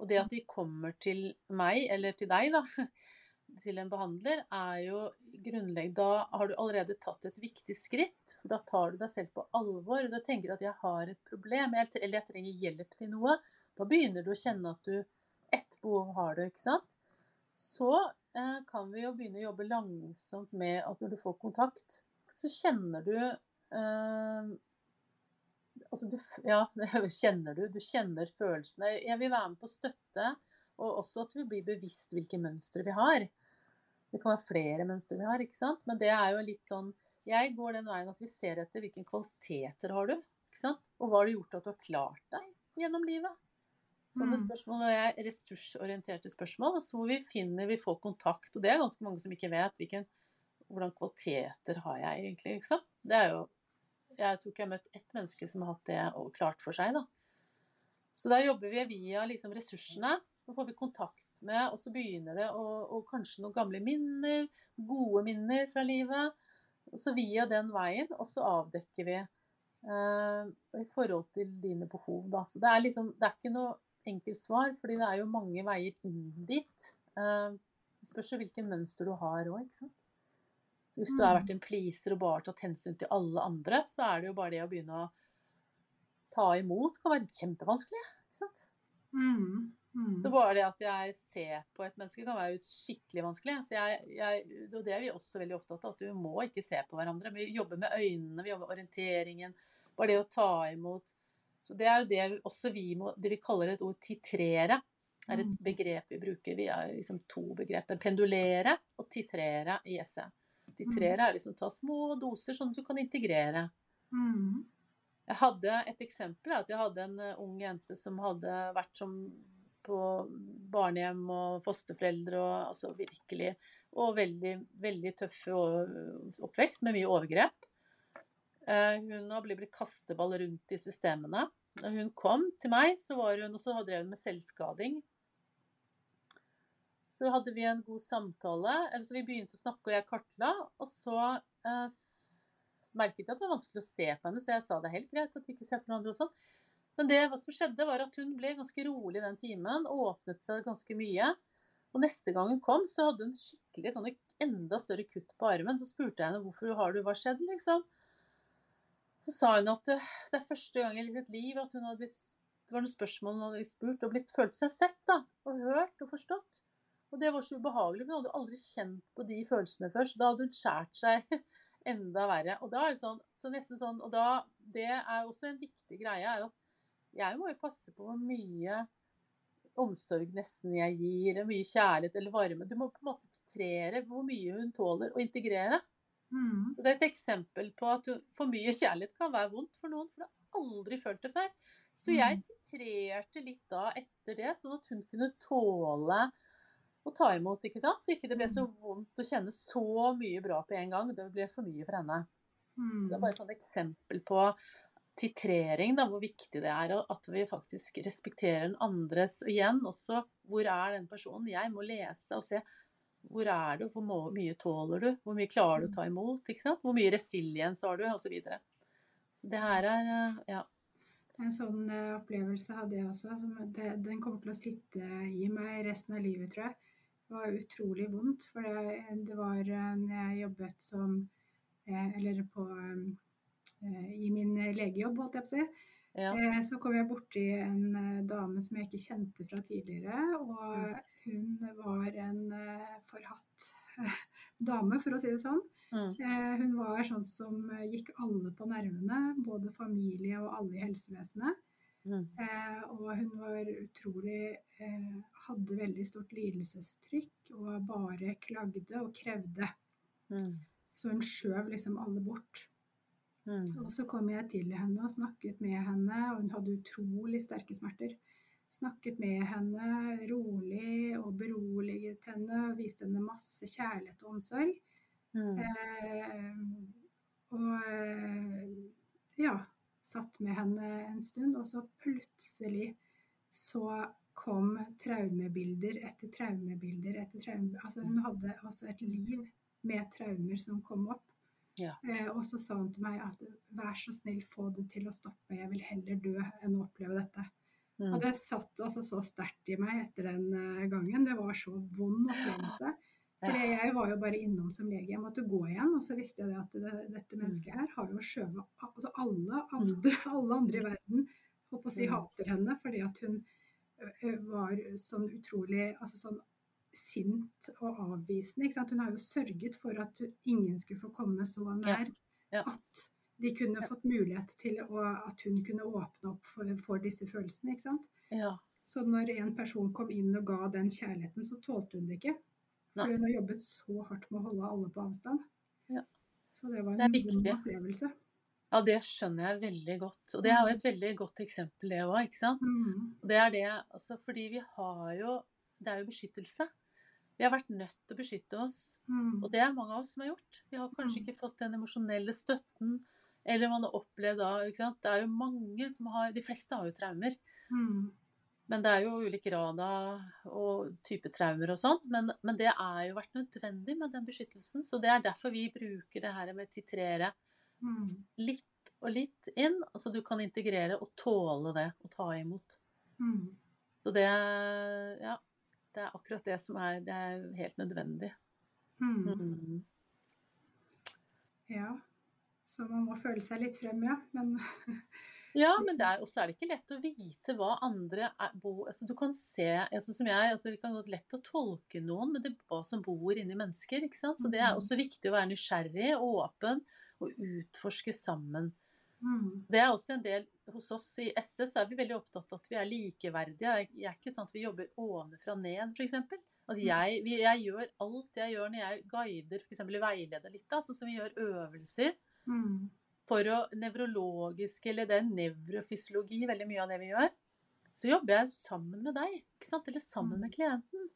Og det at de kommer til meg, eller til deg, da, til en behandler, er jo grunnleggende Da har du allerede tatt et viktig skritt. Da tar du deg selv på alvor. Og du tenker at 'jeg har et problem', eller 'jeg trenger hjelp til noe'. Da begynner du å kjenne at du Ett behov har du, ikke sant? Så eh, kan vi jo begynne å jobbe langsomt med at når du får kontakt, så kjenner du eh, Altså du Ja, kjenner du. Du kjenner følelsene. Jeg vil være med på støtte, og også at vi blir bevisst hvilke mønstre vi har. Det kan være flere mønstre vi har, ikke sant? Men det er jo litt sånn Jeg går den veien at vi ser etter hvilke kvaliteter har du, ikke sant? Og hva har det gjort at du har klart deg gjennom livet? Sånne Mm. spørsmål er ressursorienterte spørsmål, altså hvor vi finner, vi får kontakt. Og det er ganske mange som ikke vet hvilken, hvordan kvaliteter har jeg egentlig, liksom. Det er jo Jeg tror ikke jeg har møtt ett menneske som har hatt det og klart for seg, da. Så da jobber vi via liksom ressursene. Så får vi kontakt med, og så begynner det å og kanskje noen gamle minner, gode minner fra livet. Og så via den veien, og så avdekker vi Uh, i forhold til dine behov, da. Så det er liksom Det er ikke noe enkelt svar, fordi det er jo mange veier inn dit. Eh, det spørs jo hvilken mønster du har òg, ikke sant. Så hvis du har vært en pleaser og bare tatt hensyn til alle andre, så er det jo bare det å begynne å ta imot kan være kjempevanskelig. ikke sant? Mm. Mm. Så bare det at jeg ser på et menneske kan være skikkelig vanskelig. Så jeg, jeg, og det er vi også veldig opptatt av, at du må ikke se på hverandre. Vi jobber med øynene, vi jobber med orienteringen. Bare det å ta imot. Så det er jo det vi- også vi må Det vi kaller et ord titrere, er et Mm. begrep vi bruker. Vi har liksom to begrep. Er pendulere og titrere i esset. Titrere er liksom ta små doser sånn at du kan integrere. Mm. Jeg hadde et eksempel, at jeg hadde en eh, ung jente som hadde vært som på barnehjem og fosterforeldre og altså virkelig Og veldig, veldig tøff oppvekst med mye overgrep. Eh, hun har blitt kasteball rundt i systemene. Når hun kom til meg, så var hun, også drev med selvskading. Så hadde vi en god samtale. eller så Vi begynte å snakke, og jeg kartla. Og så eh, merket jeg at det var vanskelig å se på henne, så jeg sa det er helt greit at vi ikke ser på hverandre og sånn. Men det som skjedde, var at hun ble ganske rolig den timen, åpnet seg ganske mye. Og neste gang hun kom, så hadde hun skikkelig sånne enda større kutt på armen. Så spurte jeg henne hvorfor har du, hva skjedd, liksom. Så sa hun at det, det er første gang i sitt liv at hun hadde blitt Det var noen spørsmål hun hadde spurt, og blitt følt seg sett, da. Og hørt og forstått. Og det var så ubehagelig. Hun hadde aldri kjent på de følelsene før, så da hadde hun skjært seg enda verre. Og da er det sånn, så nesten sånn, og da, det er også en viktig greie, er at jeg må jo passe på hvor mye omsorg nesten jeg gir, mye kjærlighet eller varme. Du må på en måte titrere hvor mye hun tåler å integrere. Mm. Det er et eksempel på at for mye kjærlighet kan være vondt for noen, for du har aldri følt det før. Så jeg mm. titrerte litt da etter det, sånn at hun kunne tåle å ta imot, ikke sant? Så ikke det ble så mm. vondt å kjenne så mye bra på en gang. Det ble for mye for henne. Mm. Så det er bare et eksempel på titrering, da, hvor viktig det er at vi faktisk respekterer den andres. Og igjen også, hvor er den personen? Jeg må lese og se. Hvor er du? Hvor mye tåler du? Hvor mye klarer du å ta imot? Hvor mye resiliens har du? Og så videre. Så det her er ja. En sånn eh, opplevelse hadde jeg også. Den kommer til å sitte i meg resten av livet, tror jeg. Det var utrolig vondt. For det, det var eh, når jeg jobbet som eh, Eller på eh, I min legejobb, holdt jeg på å si. Ja. Så kom jeg borti en dame som jeg ikke kjente fra tidligere. Og mm. Hun var en forhatt dame, for å si det sånn. Mm. Hun var sånn som gikk alle på nervene, både familie og alle i helsevesenet. Mm. Eh, og hun var utrolig eh, Hadde veldig stort lidelsestrykk og bare klagde og krevde. Mm. Så hun skjøv liksom alle bort. Mm. Og så kom jeg til henne og snakket med henne, og hun hadde utrolig sterke smerter. Snakket med henne rolig og beroliget henne viste henne masse kjærlighet og omsorg. Mm. Eh, og eh, ja, satt med henne en stund, og så plutselig så kom traumebilder etter traumebilder etter traumebilder. Altså hun hadde også et liv med traumer som kom opp. Ja. Eh, og så sa hun til meg at vær så snill, få det til å stoppe, jeg vil heller dø enn å oppleve dette. Mm. Og det satt altså så sterkt i meg etter den uh, gangen. Det var så vond opplevelse. For jeg var jo bare innom som lege. Jeg måtte gå igjen. Og så visste jeg at det, dette mm. mennesket her har jo skjøvet altså alle, andre, alle andre i verden håper å si, mm. hater henne fordi at hun var sånn utrolig altså sånn sint og avvisende. Ikke sant? Hun har jo sørget for at ingen skulle få komme så nær at de kunne fått mulighet til å, at hun kunne åpne opp for, for disse følelsene. ikke sant? Ja. Så når en person kom inn og ga den kjærligheten, så tålte hun det ikke. For hun har jobbet så hardt med å holde alle på avstand. Ja. Så det var en god opplevelse. Ja, det skjønner jeg veldig godt. Og det er jo et veldig godt eksempel, det òg, ikke sant. Mm. Det er det, altså fordi vi har jo Det er jo beskyttelse. Vi har vært nødt til å beskytte oss. Mm. Og det er mange av oss som har gjort. Vi har kanskje mm. ikke fått den emosjonelle støtten. Eller man har opplevd da ikke sant? Det er jo mange som har De fleste har jo traumer. Mm. Men det er jo ulik grad av og type traumer og sånn. Men, men, det er jo vært nødvendig med den beskyttelsen. Så det er derfor vi bruker det her med titrere mm. litt og litt inn. Så du kan integrere og tåle det og ta imot. Mm. Så det Ja. Det er akkurat det som er Det er helt nødvendig. Mm. mm. Ja. Så man må føle seg litt frem, ja. Men Ja, men også er det ikke lett å vite hva andre er, bo, altså Du kan se altså som jeg, altså Vi kan godt lett å tolke noen, men det er hva som bor inni mennesker. ikke sant? Så det er mm. også viktig å være nysgjerrig og åpen og utforske sammen. Mm. Det er også en del Hos oss i SS er vi veldig opptatt av at vi er likeverdige. Det er ikke sånn at vi jobber ovenfra ned, f.eks. At mm. jeg, jeg, gjør alt jeg gjør når jeg guider, f.eks. veileder litt, sånn som vi gjør øvelser. Mm for å nevrologiske, eller det er nevrofysiologi, veldig mye av det vi gjør, så jobber jeg sammen med deg, eller sammen med mm. klienten.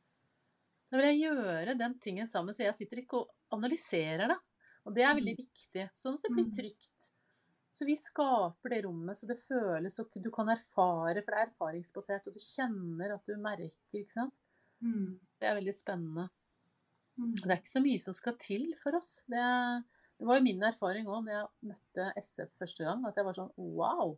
Da vil jeg gjøre den tingen sammen, så jeg sitter ikke og analyserer det. Og det er veldig mm. viktig, sånn at det blir mm. trygt. Så vi skaper det rommet så det føles, og du kan erfare, for det er erfaringsbasert, og du kjenner at du merker, ikke sant. Mm. Det er veldig spennende. Mm. Det er ikke så mye som skal til for oss. Det, det var jo min erfaring òg når jeg møtte SF første gang, at jeg var sånn wow.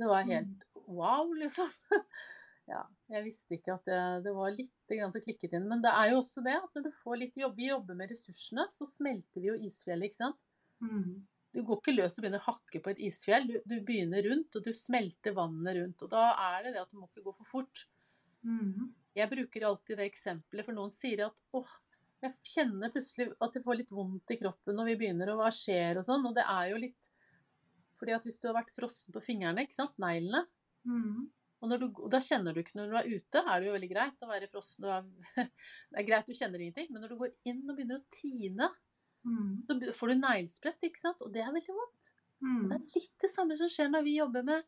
Det var helt wow, liksom. ja, jeg visste ikke at det, det var litt grann som klikket inn. Men det er jo også det at når du får litt jobb, vi jobber med ressursene, så smelter vi jo isfjellet, ikke sant. Mm. Du går ikke løs og begynner å hakke på et isfjell. Du, du, begynner rundt, og du smelter vannet rundt. Og da er det det at du må ikke gå for fort. Mm. Jeg bruker alltid det eksempelet, for noen sier at åh, jeg kjenner plutselig at jeg får litt vondt i kroppen når vi begynner, og hva skjer og sånn. Og det er jo litt fordi at hvis du har vært frossen på fingrene, ikke sant, neglene Mm. og, du, og da kjenner du ikke når du er ute, er det jo veldig greit å være frossen. Er, det er greit, du kjenner ingenting. Men når du går inn og begynner å tine, Mm. så får du neglesprett, ikke sant. Og det er veldig vondt. Mm. Det er litt det samme som skjer når vi jobber med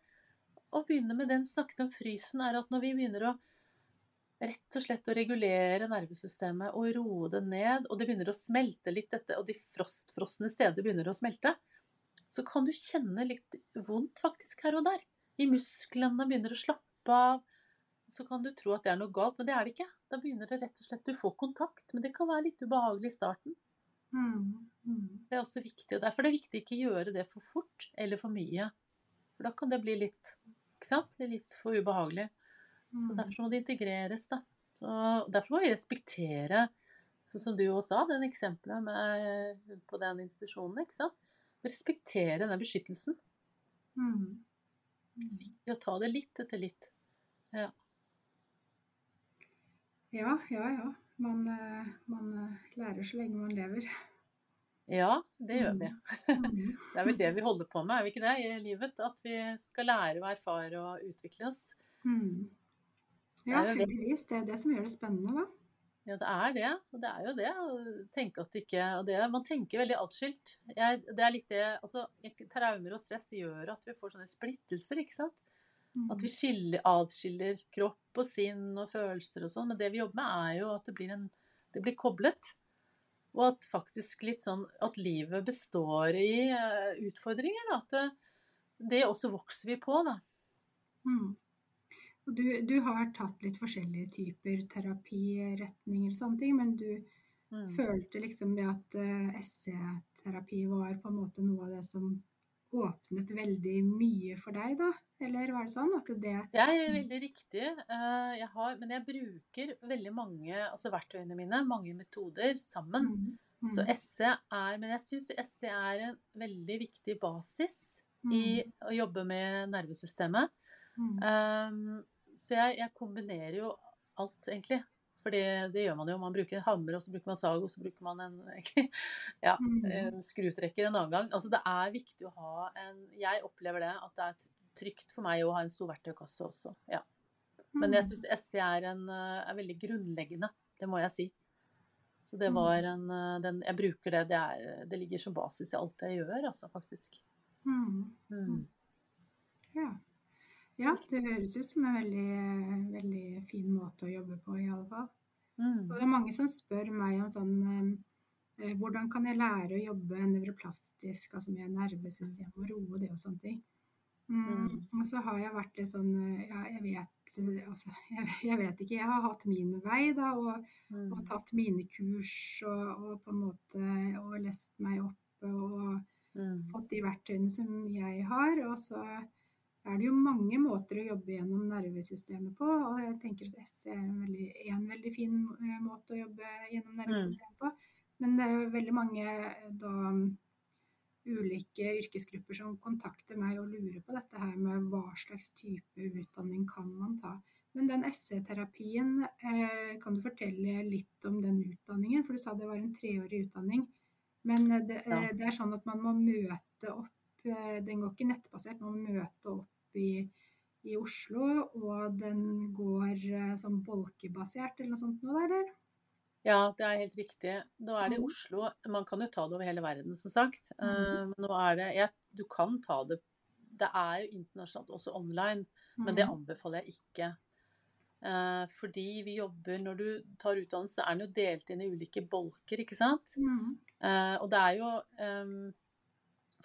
å begynne med den snakket om frysen, er at når vi begynner å rett og slett å regulere nervesystemet og roe det ned, og det begynner å smelte litt, dette, og de frostfrosne steder begynner å smelte, så kan du kjenne litt vondt faktisk her og der. I musklene begynner å slappe av. Så kan du tro at det er noe galt, men det er det ikke. Da begynner det rett og slett Du får kontakt, men det kan være litt ubehagelig i starten. Mm. Mm. Det er også viktig, og Derfor er det viktig ikke å gjøre det for fort eller for mye. For da kan det bli litt, litt for ubehagelig. Så Mm. Derfor må det integreres. da. Og derfor må vi respektere, sånn som du også sa, den eksempelet med på den institusjonen. ikke sant? Respektere den beskyttelsen. Mm. Mm. Å ta det litt etter litt. Ja, ja, ja. Man, eh, man eh, lærer så lenge man lever. Ja, det gjør vi. Mm. Det er vel det vi holder på med, er vi ikke det, i livet? At vi skal lære å erfare og utvikle oss. Mm. Ja, Det er jo det. heldigvis. Det er det som gjør det spennende, hva? Ja, det er det. Og det er jo det. å tenke at det ikke og det, Man tenker veldig atskilt. Det er litt det altså, Traumer og stress gjør at vi får sånne splittelser, ikke sant? Mm. At vi skiller, atskiller kropp og sinn og følelser og sånn. Men det vi jobber med, er jo at det blir, en, det blir koblet. Og at faktisk litt sånn at livet består i eh, utfordringer. Da. At det, det også vokser vi på, da. Mm. Du, du har tatt litt forskjellige typer terapiretninger og sånne ting, men du Mm. følte liksom det at uh, SC-terapi var på en måte noe av det som åpnet veldig mye for deg, da? Eller var det sånn at det Det er veldig riktig. Eh, Jeg har, men jeg bruker veldig mange altså verktøyene mine, mange metoder, sammen. Mm. Mm. Så SE er Men jeg syns SE er en veldig viktig basis i Mm. å jobbe med nervesystemet. Mm. Um, så jeg, jeg kombinerer jo alt, egentlig. For det, det gjør man jo. Man bruker en hammer, og så bruker man sag, og så bruker man en, ja, Mm. en skrutrekker en annen gang. Altså det er viktig å ha en Jeg opplever det at det er trygt for meg å ha en stor verktøykasse også. Ja. Men jeg Mm. syns SE er, en, eh, er veldig grunnleggende. Det må jeg si. Så det Mm. var en eh, den, Jeg bruker det. Det, er, det ligger som basis i alt jeg gjør, altså, faktisk. Mm. Mm. Ja. Ja, det høres ut som en veldig, veldig fin måte å jobbe på, i alle fall. Mm. Og det er mange som spør meg om sånn eh, eh, Hvordan kan jeg lære å jobbe nevroplastisk, altså med nervesystemet og roe det og sånne ting. Mm. Mm. Og så har jeg vært litt sånn eh, Ja, jeg vet altså, jeg, jeg vet ikke. Jeg har hatt min vei, da, og, Mm. og tatt mine kurs og, og på en måte og lest meg opp og Mm. fått de verktøyene som jeg har. Og så er det jo mange måter å jobbe gjennom nervesystemet på. Og jeg tenker at SC er en veldig, en veldig fin eh, måte å jobbe gjennom nervesystemet på. Men det er jo veldig mange eh, da ulike yrkesgrupper som kontakter meg og lurer på dette her med hva slags type utdanning kan man ta. Men den SC-terapien, eh, kan du fortelle litt om den utdanningen? For du sa det var en treårig utdanning. Men det, Ja. det er sånn at man må møte opp Den går ikke nettbasert, man må møte opp i, i Oslo. Og den går som sånn bolkebasert eller noe sånt der, eller? Ja, det er helt riktig. Nå er det i Mhm. Oslo. Man kan jo ta det over hele verden, som sagt. Eh, Men nå er det ja, Du kan ta det Det er jo internasjonalt også online, men det Mhm. anbefaler jeg ikke. Eh, Fordi vi jobber Når du tar utdannelse, er den jo delt inn i ulike bolker, ikke sant? Eh, Og det er jo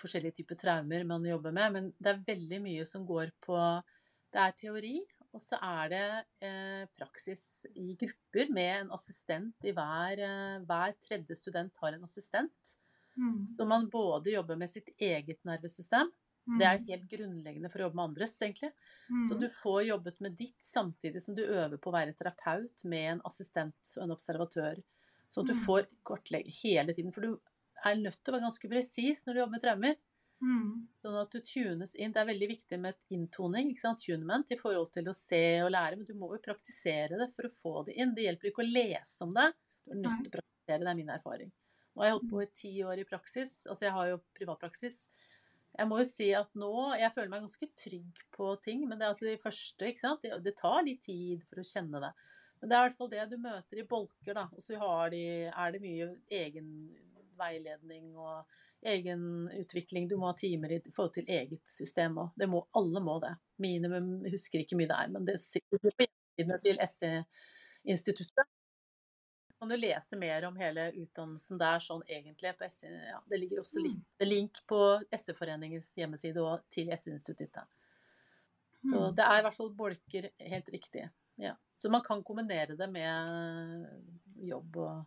forskjellige typer traumer man jobber med, men det er veldig mye som går på Det er teori, og så er det eh, praksis i grupper med en assistent i hver eh, Hver tredje student har en assistent. Mm. Så man både jobber med sitt eget nervesystem Det er helt grunnleggende for å jobbe med andres, egentlig. Så Mm. du får jobbet med ditt samtidig som du øver på å være terapeut med en assistent og en observatør. Så du Mm. får kortlegge hele tiden. For du er nødt til å være ganske presis når du jobber med traumer. Mm. Sånn at du tunes inn. Det er veldig viktig med et inntoning, ikke sant? tunement, i forhold til å se og lære. Men du må jo praktisere det for å få det inn. Det hjelper ikke å lese om det. Du er nødt til å praktisere. Det er min erfaring. Nå har jeg holdt på i ti år i praksis. Altså jeg har jo privatpraksis. Jeg må jo si at nå Jeg føler meg ganske trygg på ting, men det er altså de første, ikke sant. Det, det tar litt tid for å kjenne det. Men det er i hvert fall det du møter i bolker, da. Og så har de, er det mye egen veiledning og egen utvikling. Du må ha timer i forhold til eget system òg. Det må, alle må det. Minimum, jeg husker ikke mye det er, men det sitter på hjemmesidene til SE-instituttet. Kan du lese mer om hele utdannelsen der sånn egentlig på SE? Ja, det ligger også litt link på SE-foreningens hjemmeside og til SE-instituttet. Så Mm. det er i hvert fall bolker helt riktig. Ja. Så man kan kombinere det med jobb og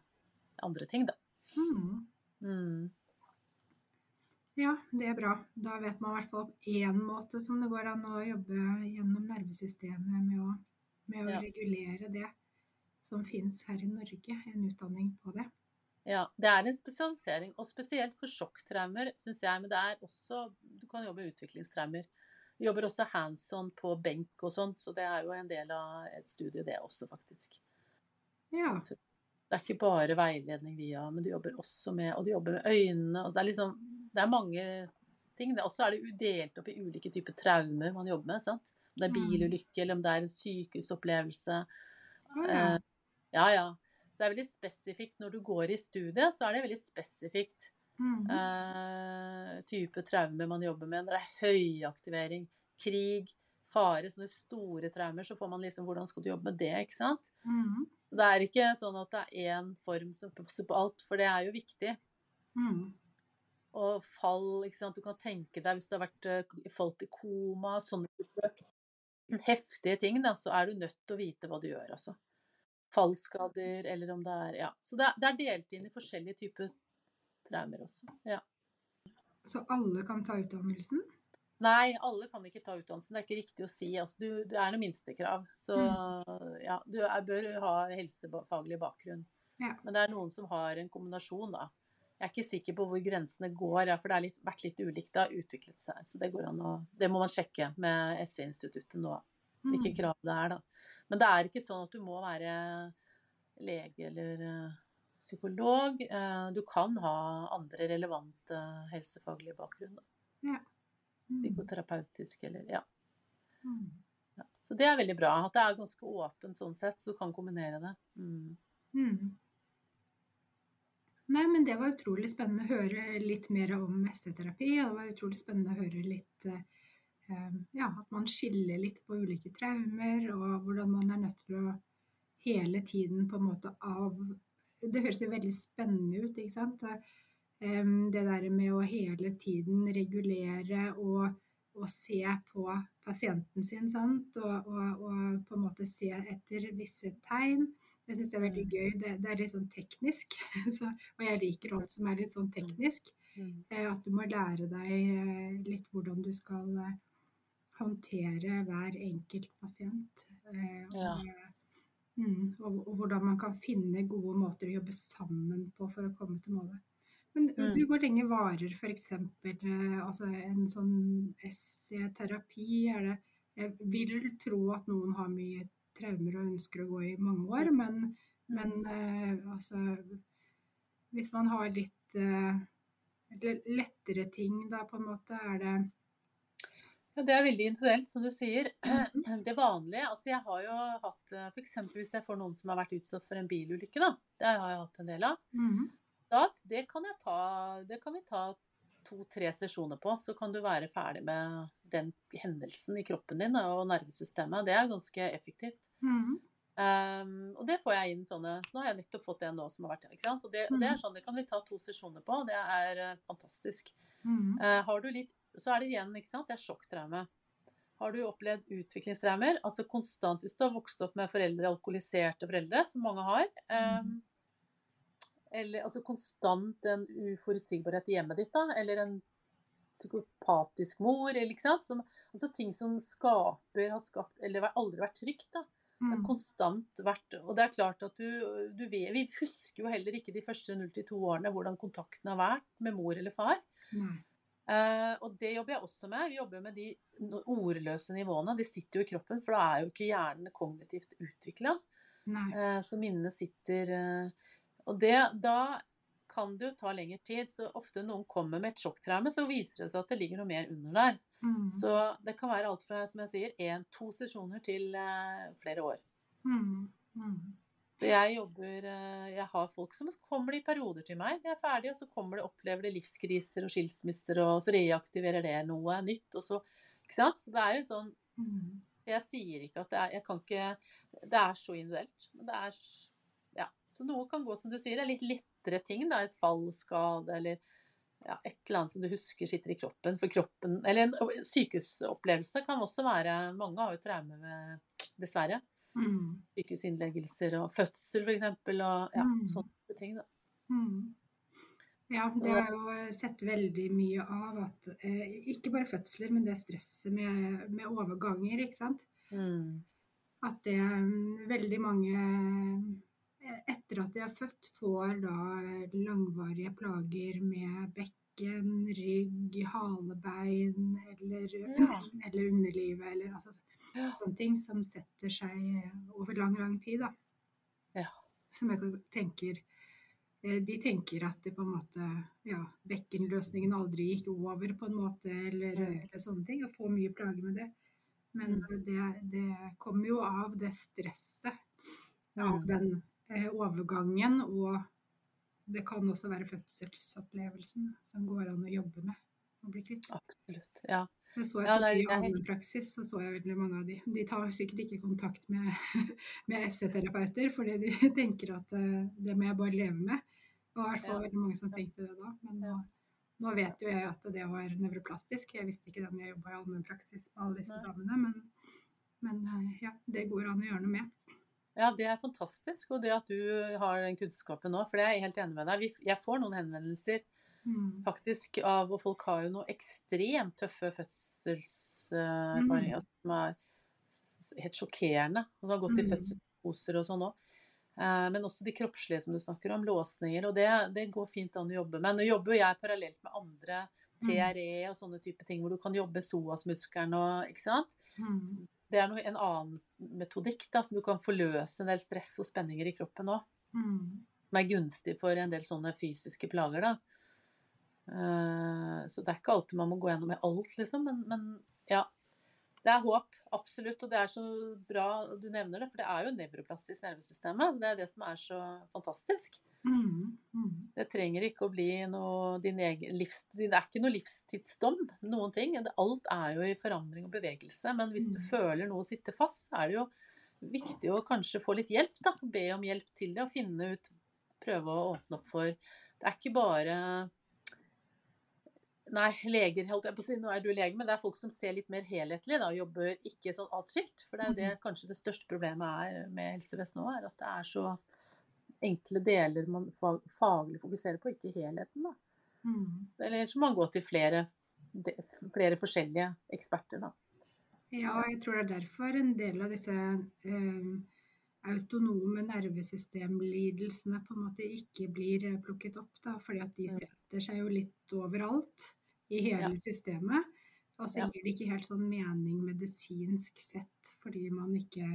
andre ting, da. Mm. Mm. Ja, det er bra. Da vet man i hvert fall én måte som det går an å jobbe gjennom nervesystemet med å, med å Ja. regulere det som finnes her i Norge. En utdanning på det. Ja, det er en spesialisering, og spesielt for sjokktraumer, syns jeg. Men det er også Du kan jobbe med utviklingstraumer. Vi jobber også hands on på benk og sånt, så det er jo en del av et studie, det også, faktisk. Ja. Det er ikke bare veiledning via, men du jobber også med Og du jobber med øynene. Og det er liksom Det er mange ting. Det, også er det delt opp i ulike typer traumer man jobber med. sant? Om det er Mm. bilulykke, eller om det er en sykehusopplevelse. Å, ja. Eh, ja, ja. Så det er veldig spesifikt. Når du går i studiet, så er det veldig spesifikt Mm. eh, type traumer man jobber med. Når det er høyaktivering, krig, fare, sånne store traumer, så får man liksom Hvordan skal du jobbe med det, ikke sant? Mm. Det er ikke sånn at det er én form som passer på alt, for det er jo viktig. Mm. Og fall, ikke sant. Du kan tenke deg hvis det har vært eh, folk i koma, sånne heftige ting, da, så er du nødt til å vite hva du gjør, altså. Fallskader, eller om det er Ja. Så det er, det er delt inn i forskjellige typer traumer også. Ja. Så alle kan ta utdannelsen? Nei, alle kan ikke ta utdannelsen. Det er ikke riktig å si. Altså, du, det er noe minstekrav. Så ja, du er, bør ha helsefaglig bakgrunn. Ja. Men det er noen som har en kombinasjon, da. Jeg er ikke sikker på hvor grensene går, for det har vært litt ulikt. Det har utviklet seg. Så det, å, det må man sjekke med SE-instituttet nå, hvilke Mm. krav det er, da. Men det er ikke sånn at du må være lege eller eh, psykolog. Eh, Du kan ha andre relevante helsefaglige bakgrunn. Da. Mm. Psykoterapeutisk eller ja. Mm. ja. Så det er veldig bra. At det er ganske åpent sånn sett, så du kan kombinere det. Mm. Mm. Nei, men det var utrolig spennende å høre litt mer om SE-terapi. Og det var utrolig spennende å høre litt eh, eh, Ja, at man skiller litt på ulike traumer, og hvordan man er nødt til å hele tiden på en måte av Det høres jo veldig spennende ut, ikke sant? Det der med å hele tiden regulere og, og se på pasienten sin, sant? Og, og, og på en måte se etter visse tegn. Jeg syns det er veldig gøy. Det, det er litt sånn teknisk. Så, og jeg liker alt som er litt sånn teknisk. Mm. Eh, At du må lære deg eh, litt hvordan du skal eh, håndtere hver enkelt pasient. Og, Ja. mm, og, og hvordan man kan finne gode måter å jobbe sammen på for å komme til målet. Men Mm. hvor lenge varer f.eks. Altså en sånn SC-terapi? Er Jeg vil tro at noen har mye traumer og ønsker å gå i mange år, men, men uh, altså Hvis man har litt uh, lettere ting, da på en måte, er det Ja, det er veldig individuelt, som du sier. Det vanlige Altså, jeg har jo hatt F.eks. hvis jeg får noen som har vært utsatt for en bilulykke, da. Det har jeg hatt en del av. Mhm. Da, det kan jeg ta Det kan vi ta to-tre sesjoner på, så kan du være ferdig med den hendelsen i kroppen din og nervesystemet. Det er ganske effektivt. Mm. Um, og det får jeg inn sånne Nå har jeg nettopp fått en nå som har vært her. ikke sant? Det, det er Mm. sånn, det kan vi ta to sesjoner på. Det er eh, fantastisk. Mm. Uh, har du litt, så er det igjen, ikke sant, det er sjokktraume. Har du opplevd utviklingstraumer, altså konstant hvis du har vokst opp med foreldre, alkoholiserte foreldre, som mange har, eh, eller altså konstant en uforutsigbarhet i hjemmet ditt, da, eller en psykopatisk mor, som, altså ting som skaper, har skapt, eller aldri vært trygt, da. Mm. Mm. konstant vært Og det er klart at du, du vet Vi husker jo heller ikke de første 0-2 årene hvordan kontakten har vært med mor eller far. Mm. Uh, og det jobber jeg også med. Vi jobber med de ordløse nivåene. De sitter jo i kroppen, for da er jo ikke hjernen kognitivt utvikla. Nei. Eh, så minnene sitter eh, Og det, da kan det jo ta lengre tid. Så ofte noen kommer med et sjokktraume, så viser det seg at det ligger noe mer under der. Mm. Så det kan være alt fra som jeg sier, en, to sesjoner til uh, flere år. Mm. Mm. Så jeg jobber uh, Jeg har folk som kommer i perioder til meg. De er ferdige, og så kommer de, opplever de livskriser og skilsmisser, og så reaktiverer det noe nytt. Og så, ikke sant? Så det er en sånn Mm. Jeg sier ikke at det er Jeg kan ikke Det er så individuelt. Men det er Ja. Så noe kan gå som du sier. Det er litt lettere ting, da. Et fallskade eller ja, et eller annet som du husker sitter i kroppen. For kroppen Eller en sykehusopplevelse kan også være Mange har jo traumer med Dessverre Mm. sykehusinnleggelser og fødsel f.eks. Og ja, Mm. sånne ting. Da. Mm. Ja, det har jeg jo sett veldig mye av at eh, ikke bare fødsler, men det stresset med, med overganger, ikke sant. Mm. At det er veldig mange eh, etter at de er født, får da eh, langvarige plager med bekken, rygg, halebein eller, Ja. eller underlivet, eller altså Ja. sånne ting som setter seg over lang, lang tid, da. Ja. Som jeg tenker eh, De tenker at det på en måte Ja, bekkenløsningen aldri gikk over, på en måte, eller, Mm. eller sånne ting. Og får mye plager med det. Men det, det kommer jo av det stresset av Mm. den eh, overgangen, og det kan også være fødselsopplevelsen som går an å jobbe med og bli kvitt. Absolutt. Ja. Jeg så jeg Ja, så det i det er allmennpraksis, så så jeg veldig mange av de. De tar sikkert ikke kontakt med, med SE-terapeuter, fordi de tenker at eh, det må jeg bare leve med. Og i hvert fall Ja. veldig mange som tenkte det da. Men nå, nå vet jo jeg at det var nevroplastisk. Jeg visste ikke det når jeg jobba i allmennpraksis med alle disse damene, men, men eh, ja, det går an å gjøre noe med. Ja, det er fantastisk. Og det at du har den kunnskapen nå, for det er jeg helt enig med deg. Jeg får noen henvendelser Mm. faktisk av Og folk har jo noe ekstremt tøffe fødselserfaringer som er helt sjokkerende. Og det har gått i Mm. fødselsposer og sånn òg. Men også de kroppslige som du snakker om, låsninger. Og det, det går fint an å jobbe med. Nå jobber jo jeg parallelt med andre TRE og sånne type ting, hvor du kan jobbe psoasmuskelen og Ikke sant? Mm. Det er noe, en annen metodikk, da, så du kan forløse en del stress og spenninger i kroppen òg. Mm. Som er gunstig for en del sånne fysiske plager, da. Uh, Så det er ikke alltid man må gå gjennom i alt, liksom. Men, men ja. Det er håp, absolutt. Og det er så bra du nevner det, for det er jo nevroplastisk nervesystemet. Det er det som er så fantastisk. Mm. Mm. Det trenger ikke å bli noe din egen livs... Det er ikke noe livstidsdom, noen ting. Alt er jo i forandring og bevegelse. Men hvis du Mm. føler noe sitter fast, så er det jo viktig å kanskje få litt hjelp, da. Be om hjelp til det, og finne ut Prøve å åpne opp for Det er ikke bare Nei, leger, holdt jeg på å si. Nå er du lege, men det er folk som ser litt mer helhetlig, da. og Jobber ikke sånn atskilt. For det er jo det kanskje det største problemet er med helsevesenet nå, er at det er så enkle deler man faglig fokuserer på, ikke helheten, da. Mm. Eller så må man gå til flere, de, flere forskjellige eksperter, da. Ja, jeg tror det er derfor en del av disse eh, autonome nervesystemlidelsene på en måte ikke blir plukket opp, da, fordi at de setter seg jo litt overalt i hele Ja. systemet. Og så gir det ikke helt sånn mening medisinsk sett, fordi man ikke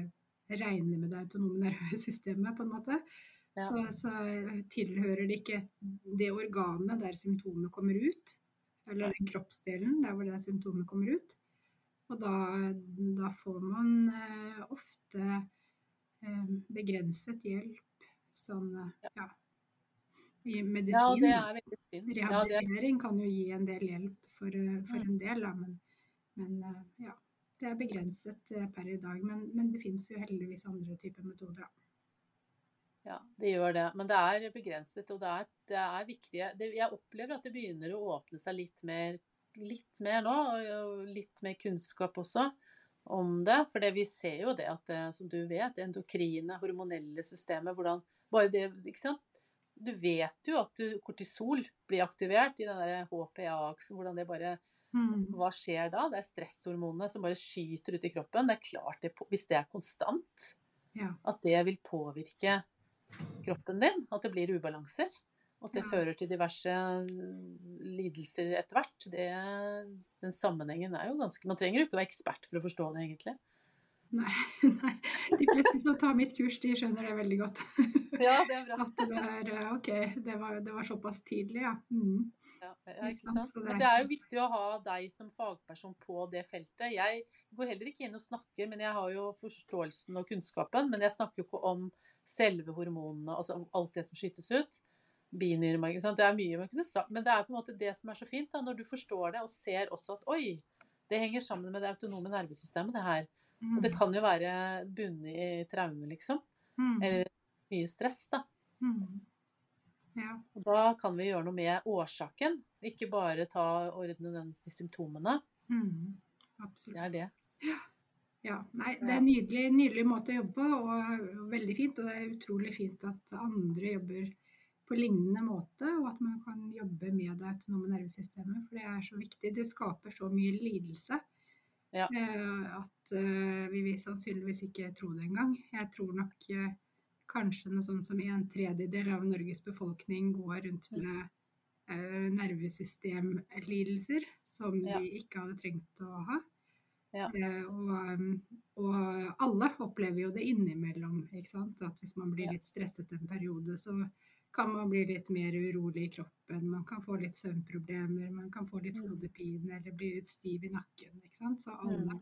regner med det autonome nervesystemet, på en måte. Ja. Så, så tilhører det ikke det organet der symptomet kommer ut, eller den kroppsdelen der hvor det symptomet kommer ut. Og da, da får man eh, ofte eh, begrenset hjelp sånn eh, ja, i medisin. Ja, det er veldig. Ja, det er, Rehabilitering kan jo gi en del hjelp for, eh, for Mm. en del, da, men, men eh, ja. det er begrenset per i dag, men, men det finnes jo heldigvis andre typer metoder. Ja, det gjør det. Men det er begrenset, og det er, det er viktig. Det, jeg opplever at det begynner å åpne seg litt mer, litt mer nå, og litt mer kunnskap også om det. For vi ser jo det at, som du vet, det endokrine, hormonelle systemet, hvordan bare det, ikke sant? Du vet jo at du, kortisol blir aktivert i den der HPA-aksen, hvordan det bare Mm. Hva skjer da? Det er stresshormonene som bare skyter ut i kroppen. Det er klart det, Hvis det er konstant, Ja. at det vil påvirke kroppen din. At det blir ubalanser. Og at det fører til diverse lidelser etter hvert. Det, den sammenhengen er jo ganske Man trenger jo ikke å være ekspert for å forstå det, egentlig. Nei, nei. De fleste som tar mitt kurs, de skjønner det veldig godt. Ja, det er bra. At det er eh, OK, det var, det var såpass tidlig, ja. Mm. Ja, ja, Ikke sant? det er det er jo viktig å ha deg som fagperson på det feltet. Jeg går heller ikke inn og snakker, men jeg har jo forståelsen og kunnskapen. Men jeg snakker jo ikke om selve hormonene, altså om alt det som skytes ut. Sant. Det er mye man kunne sagt. Men det er på en måte det som er så fint, da, når du forstår det og ser også at oi, det henger sammen med det autonome nervesystemet, det her. Og det kan jo være bundet i traume, liksom. Mm. Eller mye stress, da. Mm. Ja. Og da kan vi gjøre noe med årsaken, ikke bare ta ordne den, de symptomene. Mm. Det er det. Ja, nei, det er en nydelig, nydelig måte å jobbe på, og veldig fint. Og det er utrolig fint at andre jobber på lignende måte, og at man kan jobbe med det autonome nervesystemet. For det er så viktig. Det skaper så mye lidelse Ja. eh, at eh, vi vil sannsynligvis ikke tro det engang. Jeg tror nok eh, kanskje noe sånt som en tredjedel av Norges befolkning går rundt med nervesystemlidelser som Ja. ikke hadde trengt å ha. Ja. Og, og alle opplever jo det innimellom. At hvis man blir litt stresset en periode, så kan man bli litt mer urolig i kroppen. Man kan få litt søvnproblemer, man kan få litt Mm. hodepine eller bli litt stiv i nakken. ikke sant? Så alle, Mm.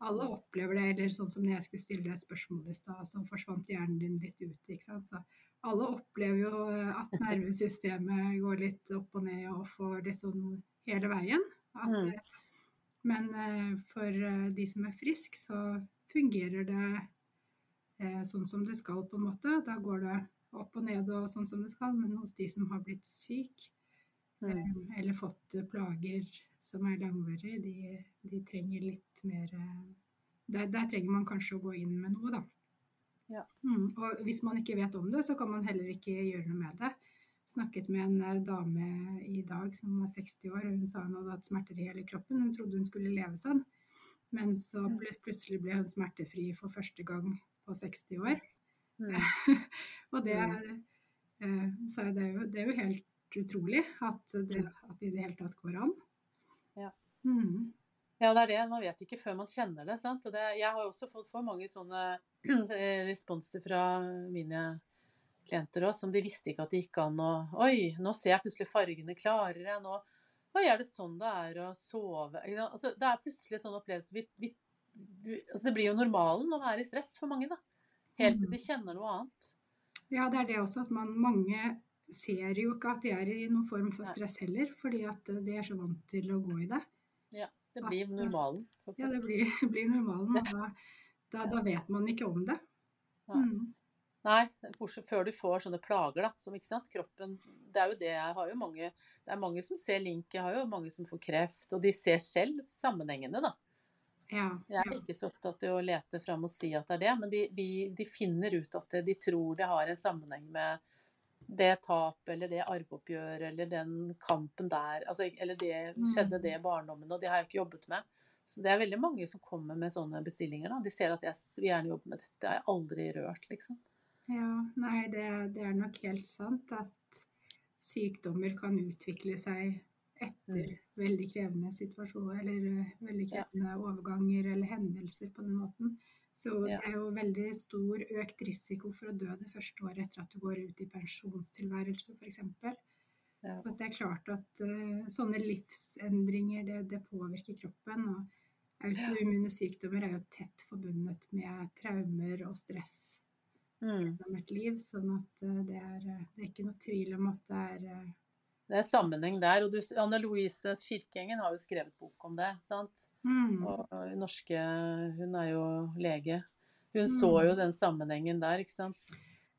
alle opplever det. Eller sånn som når jeg skulle stille deg et spørsmål i stad, så forsvant hjernen din litt ut. ikke sant? Så alle opplever jo eh, at nervesystemet går litt opp og ned og får litt sånn hele veien. At, Mm. eh, men eh, for de som er friske, så fungerer det sånn som det skal, på en måte. Da går det opp og ned og sånn som det skal. Men hos de som har blitt syk, Mm. eh, eller fått eh, plager som er langvarige, de, de trenger litt mer eh, der, der trenger man kanskje å gå inn med noe, da. Ja. Mm, og hvis man ikke vet om det, så kan man heller ikke gjøre noe med det. Snakket med en dame i dag som var 60 år, og hun sa hun hadde hatt smerter i hele kroppen. Hun trodde hun skulle leve sånn, men så Mm. ble, plutselig ble hun smertefri for første gang på 60 år. Mm. og det er, eh, så er det, jo, det er jo helt utrolig at det, at det i det hele tatt går an. Ja. Mm. Ja, det er det. Man vet ikke før man kjenner det. sant? Og det, jeg har jo også fått for mange sånne responser fra mine klienter òg, som de visste ikke at det gikk an å Oi, nå ser jeg plutselig fargene klarere. Nå Oi, er det sånn det er å sove? Altså, det er plutselig sånn opplevelse vi, vi, altså Det blir jo normalen å være i stress for mange, da. Helt til de kjenner noe annet. Ja, det er det også at man, mange ser jo ikke at de er i noen form for stress heller, fordi at de er så vant til å gå i det. Ja, det blir At, normalen. Ja, det blir, blir normalen, og da, da, da vet man ikke om det. Nei. Mm. Nei, bortsett før du får sånne plager, da. Som ikke sant, kroppen Det er jo det jeg har jo mange Det er mange som ser link, jeg har jo mange som får kreft, og de ser selv sammenhengene, da. Ja, Jeg er ikke så opptatt av å lete fram og si at det er det, men de, vi, de finner ut at det, de tror det har en sammenheng med det tapet eller det arveoppgjøret eller den kampen der, altså, eller det skjedde det i barndommen, og det har jeg ikke jobbet med. Så det er veldig mange som kommer med sånne bestillinger. da. De ser at jeg vil gjerne jobbe med dette, jeg har aldri rørt, liksom. ja nei, det, det er nok helt sant at sykdommer kan utvikle seg etter Mm. veldig krevende situasjoner, eller veldig veldig Ja. krevende overganger eller hendelser på den måten. Så Ja. det er jo veldig stor økt risiko for å dø det første året etter at du går ut i pensjonstilværelse, f.eks. Ja. Så det er klart at uh, sånne livsendringer, det, det påvirker kroppen. Og autoimmune sykdommer er jo tett forbundet med traumer og stress Mm. gjennom et liv. Sånn at uh, det er, eh, det er ikke noe tvil om at det er eh, Det er sammenheng der. Og du, Anna Louise Kirkeengen har jo skrevet bok om det. sant? Mm. Og norske Hun er jo lege. Hun Mm. så jo den sammenhengen der, ikke sant.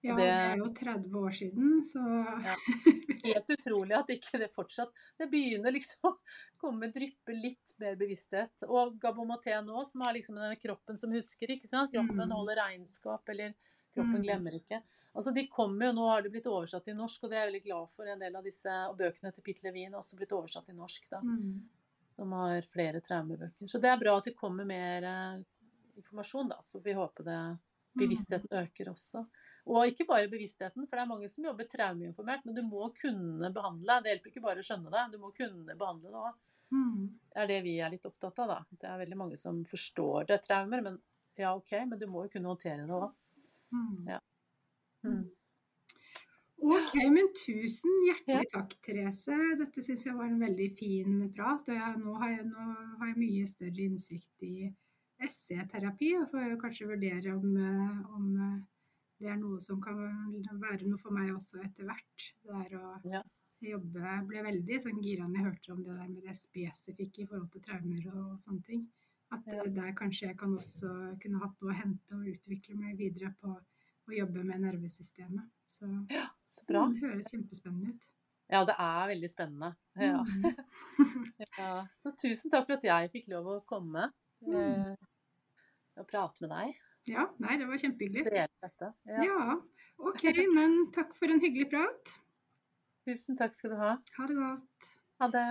Ja, det- det er jo 30 år siden, så Ja. Helt utrolig at ikke det fortsatt Det begynner liksom å komme, dryppe litt mer bevissthet. Og Gabomaté nå, som har liksom den kroppen som husker, ikke sant. Kroppen Mm. holder regnskap, eller kroppen Mm. glemmer ikke. Altså De kommer jo, nå har de blitt oversatt til norsk, og det er jeg veldig glad for. En del av disse, og bøkene til Pitt Levin er også blitt oversatt til norsk, da. mm. Som har flere traumebøker. Så det er bra at det kommer mer eh, informasjon, da. Så vi håper det bevisstheten øker også. Og ikke bare bevisstheten, for det er mange som jobber traumeinformert, men du må kunne behandle. Det hjelper ikke bare å skjønne det, du må kunne behandle det òg. Mm. Det er det vi er litt opptatt av, da. Det er veldig mange som forstår det, traumer, men ja, OK, men du må jo kunne håndtere det òg. Mm. Ja. Mm. Ok, men tusen hjertelig takk, Therese. Dette syns jeg var en veldig fin prat. Og jeg, nå, har jeg, nå har jeg mye større innsikt i SE-terapi, og får kanskje vurdere om, eh, om eh, det er noe som kan være noe for meg også etter hvert. Det er å Ja. jobbe ble veldig sånn gira når jeg hørte om det der med det spesifikke i forhold til traumer og sånne ting. At der kanskje jeg kan også kunne hatt noe å hente og utvikle meg videre på å jobbe med nervesystemet. Så Ja, så bra. det høres kjempespennende ut. Ja, det er veldig spennende. Ja. Mm. Ja. Så tusen takk for at jeg fikk lov å komme Mm. eh, og prate med deg. Ja, nei, det var kjempehyggelig. Ja. Ja, ok, men takk for en hyggelig prat. Tusen takk skal du ha. Ha det godt. Ha det.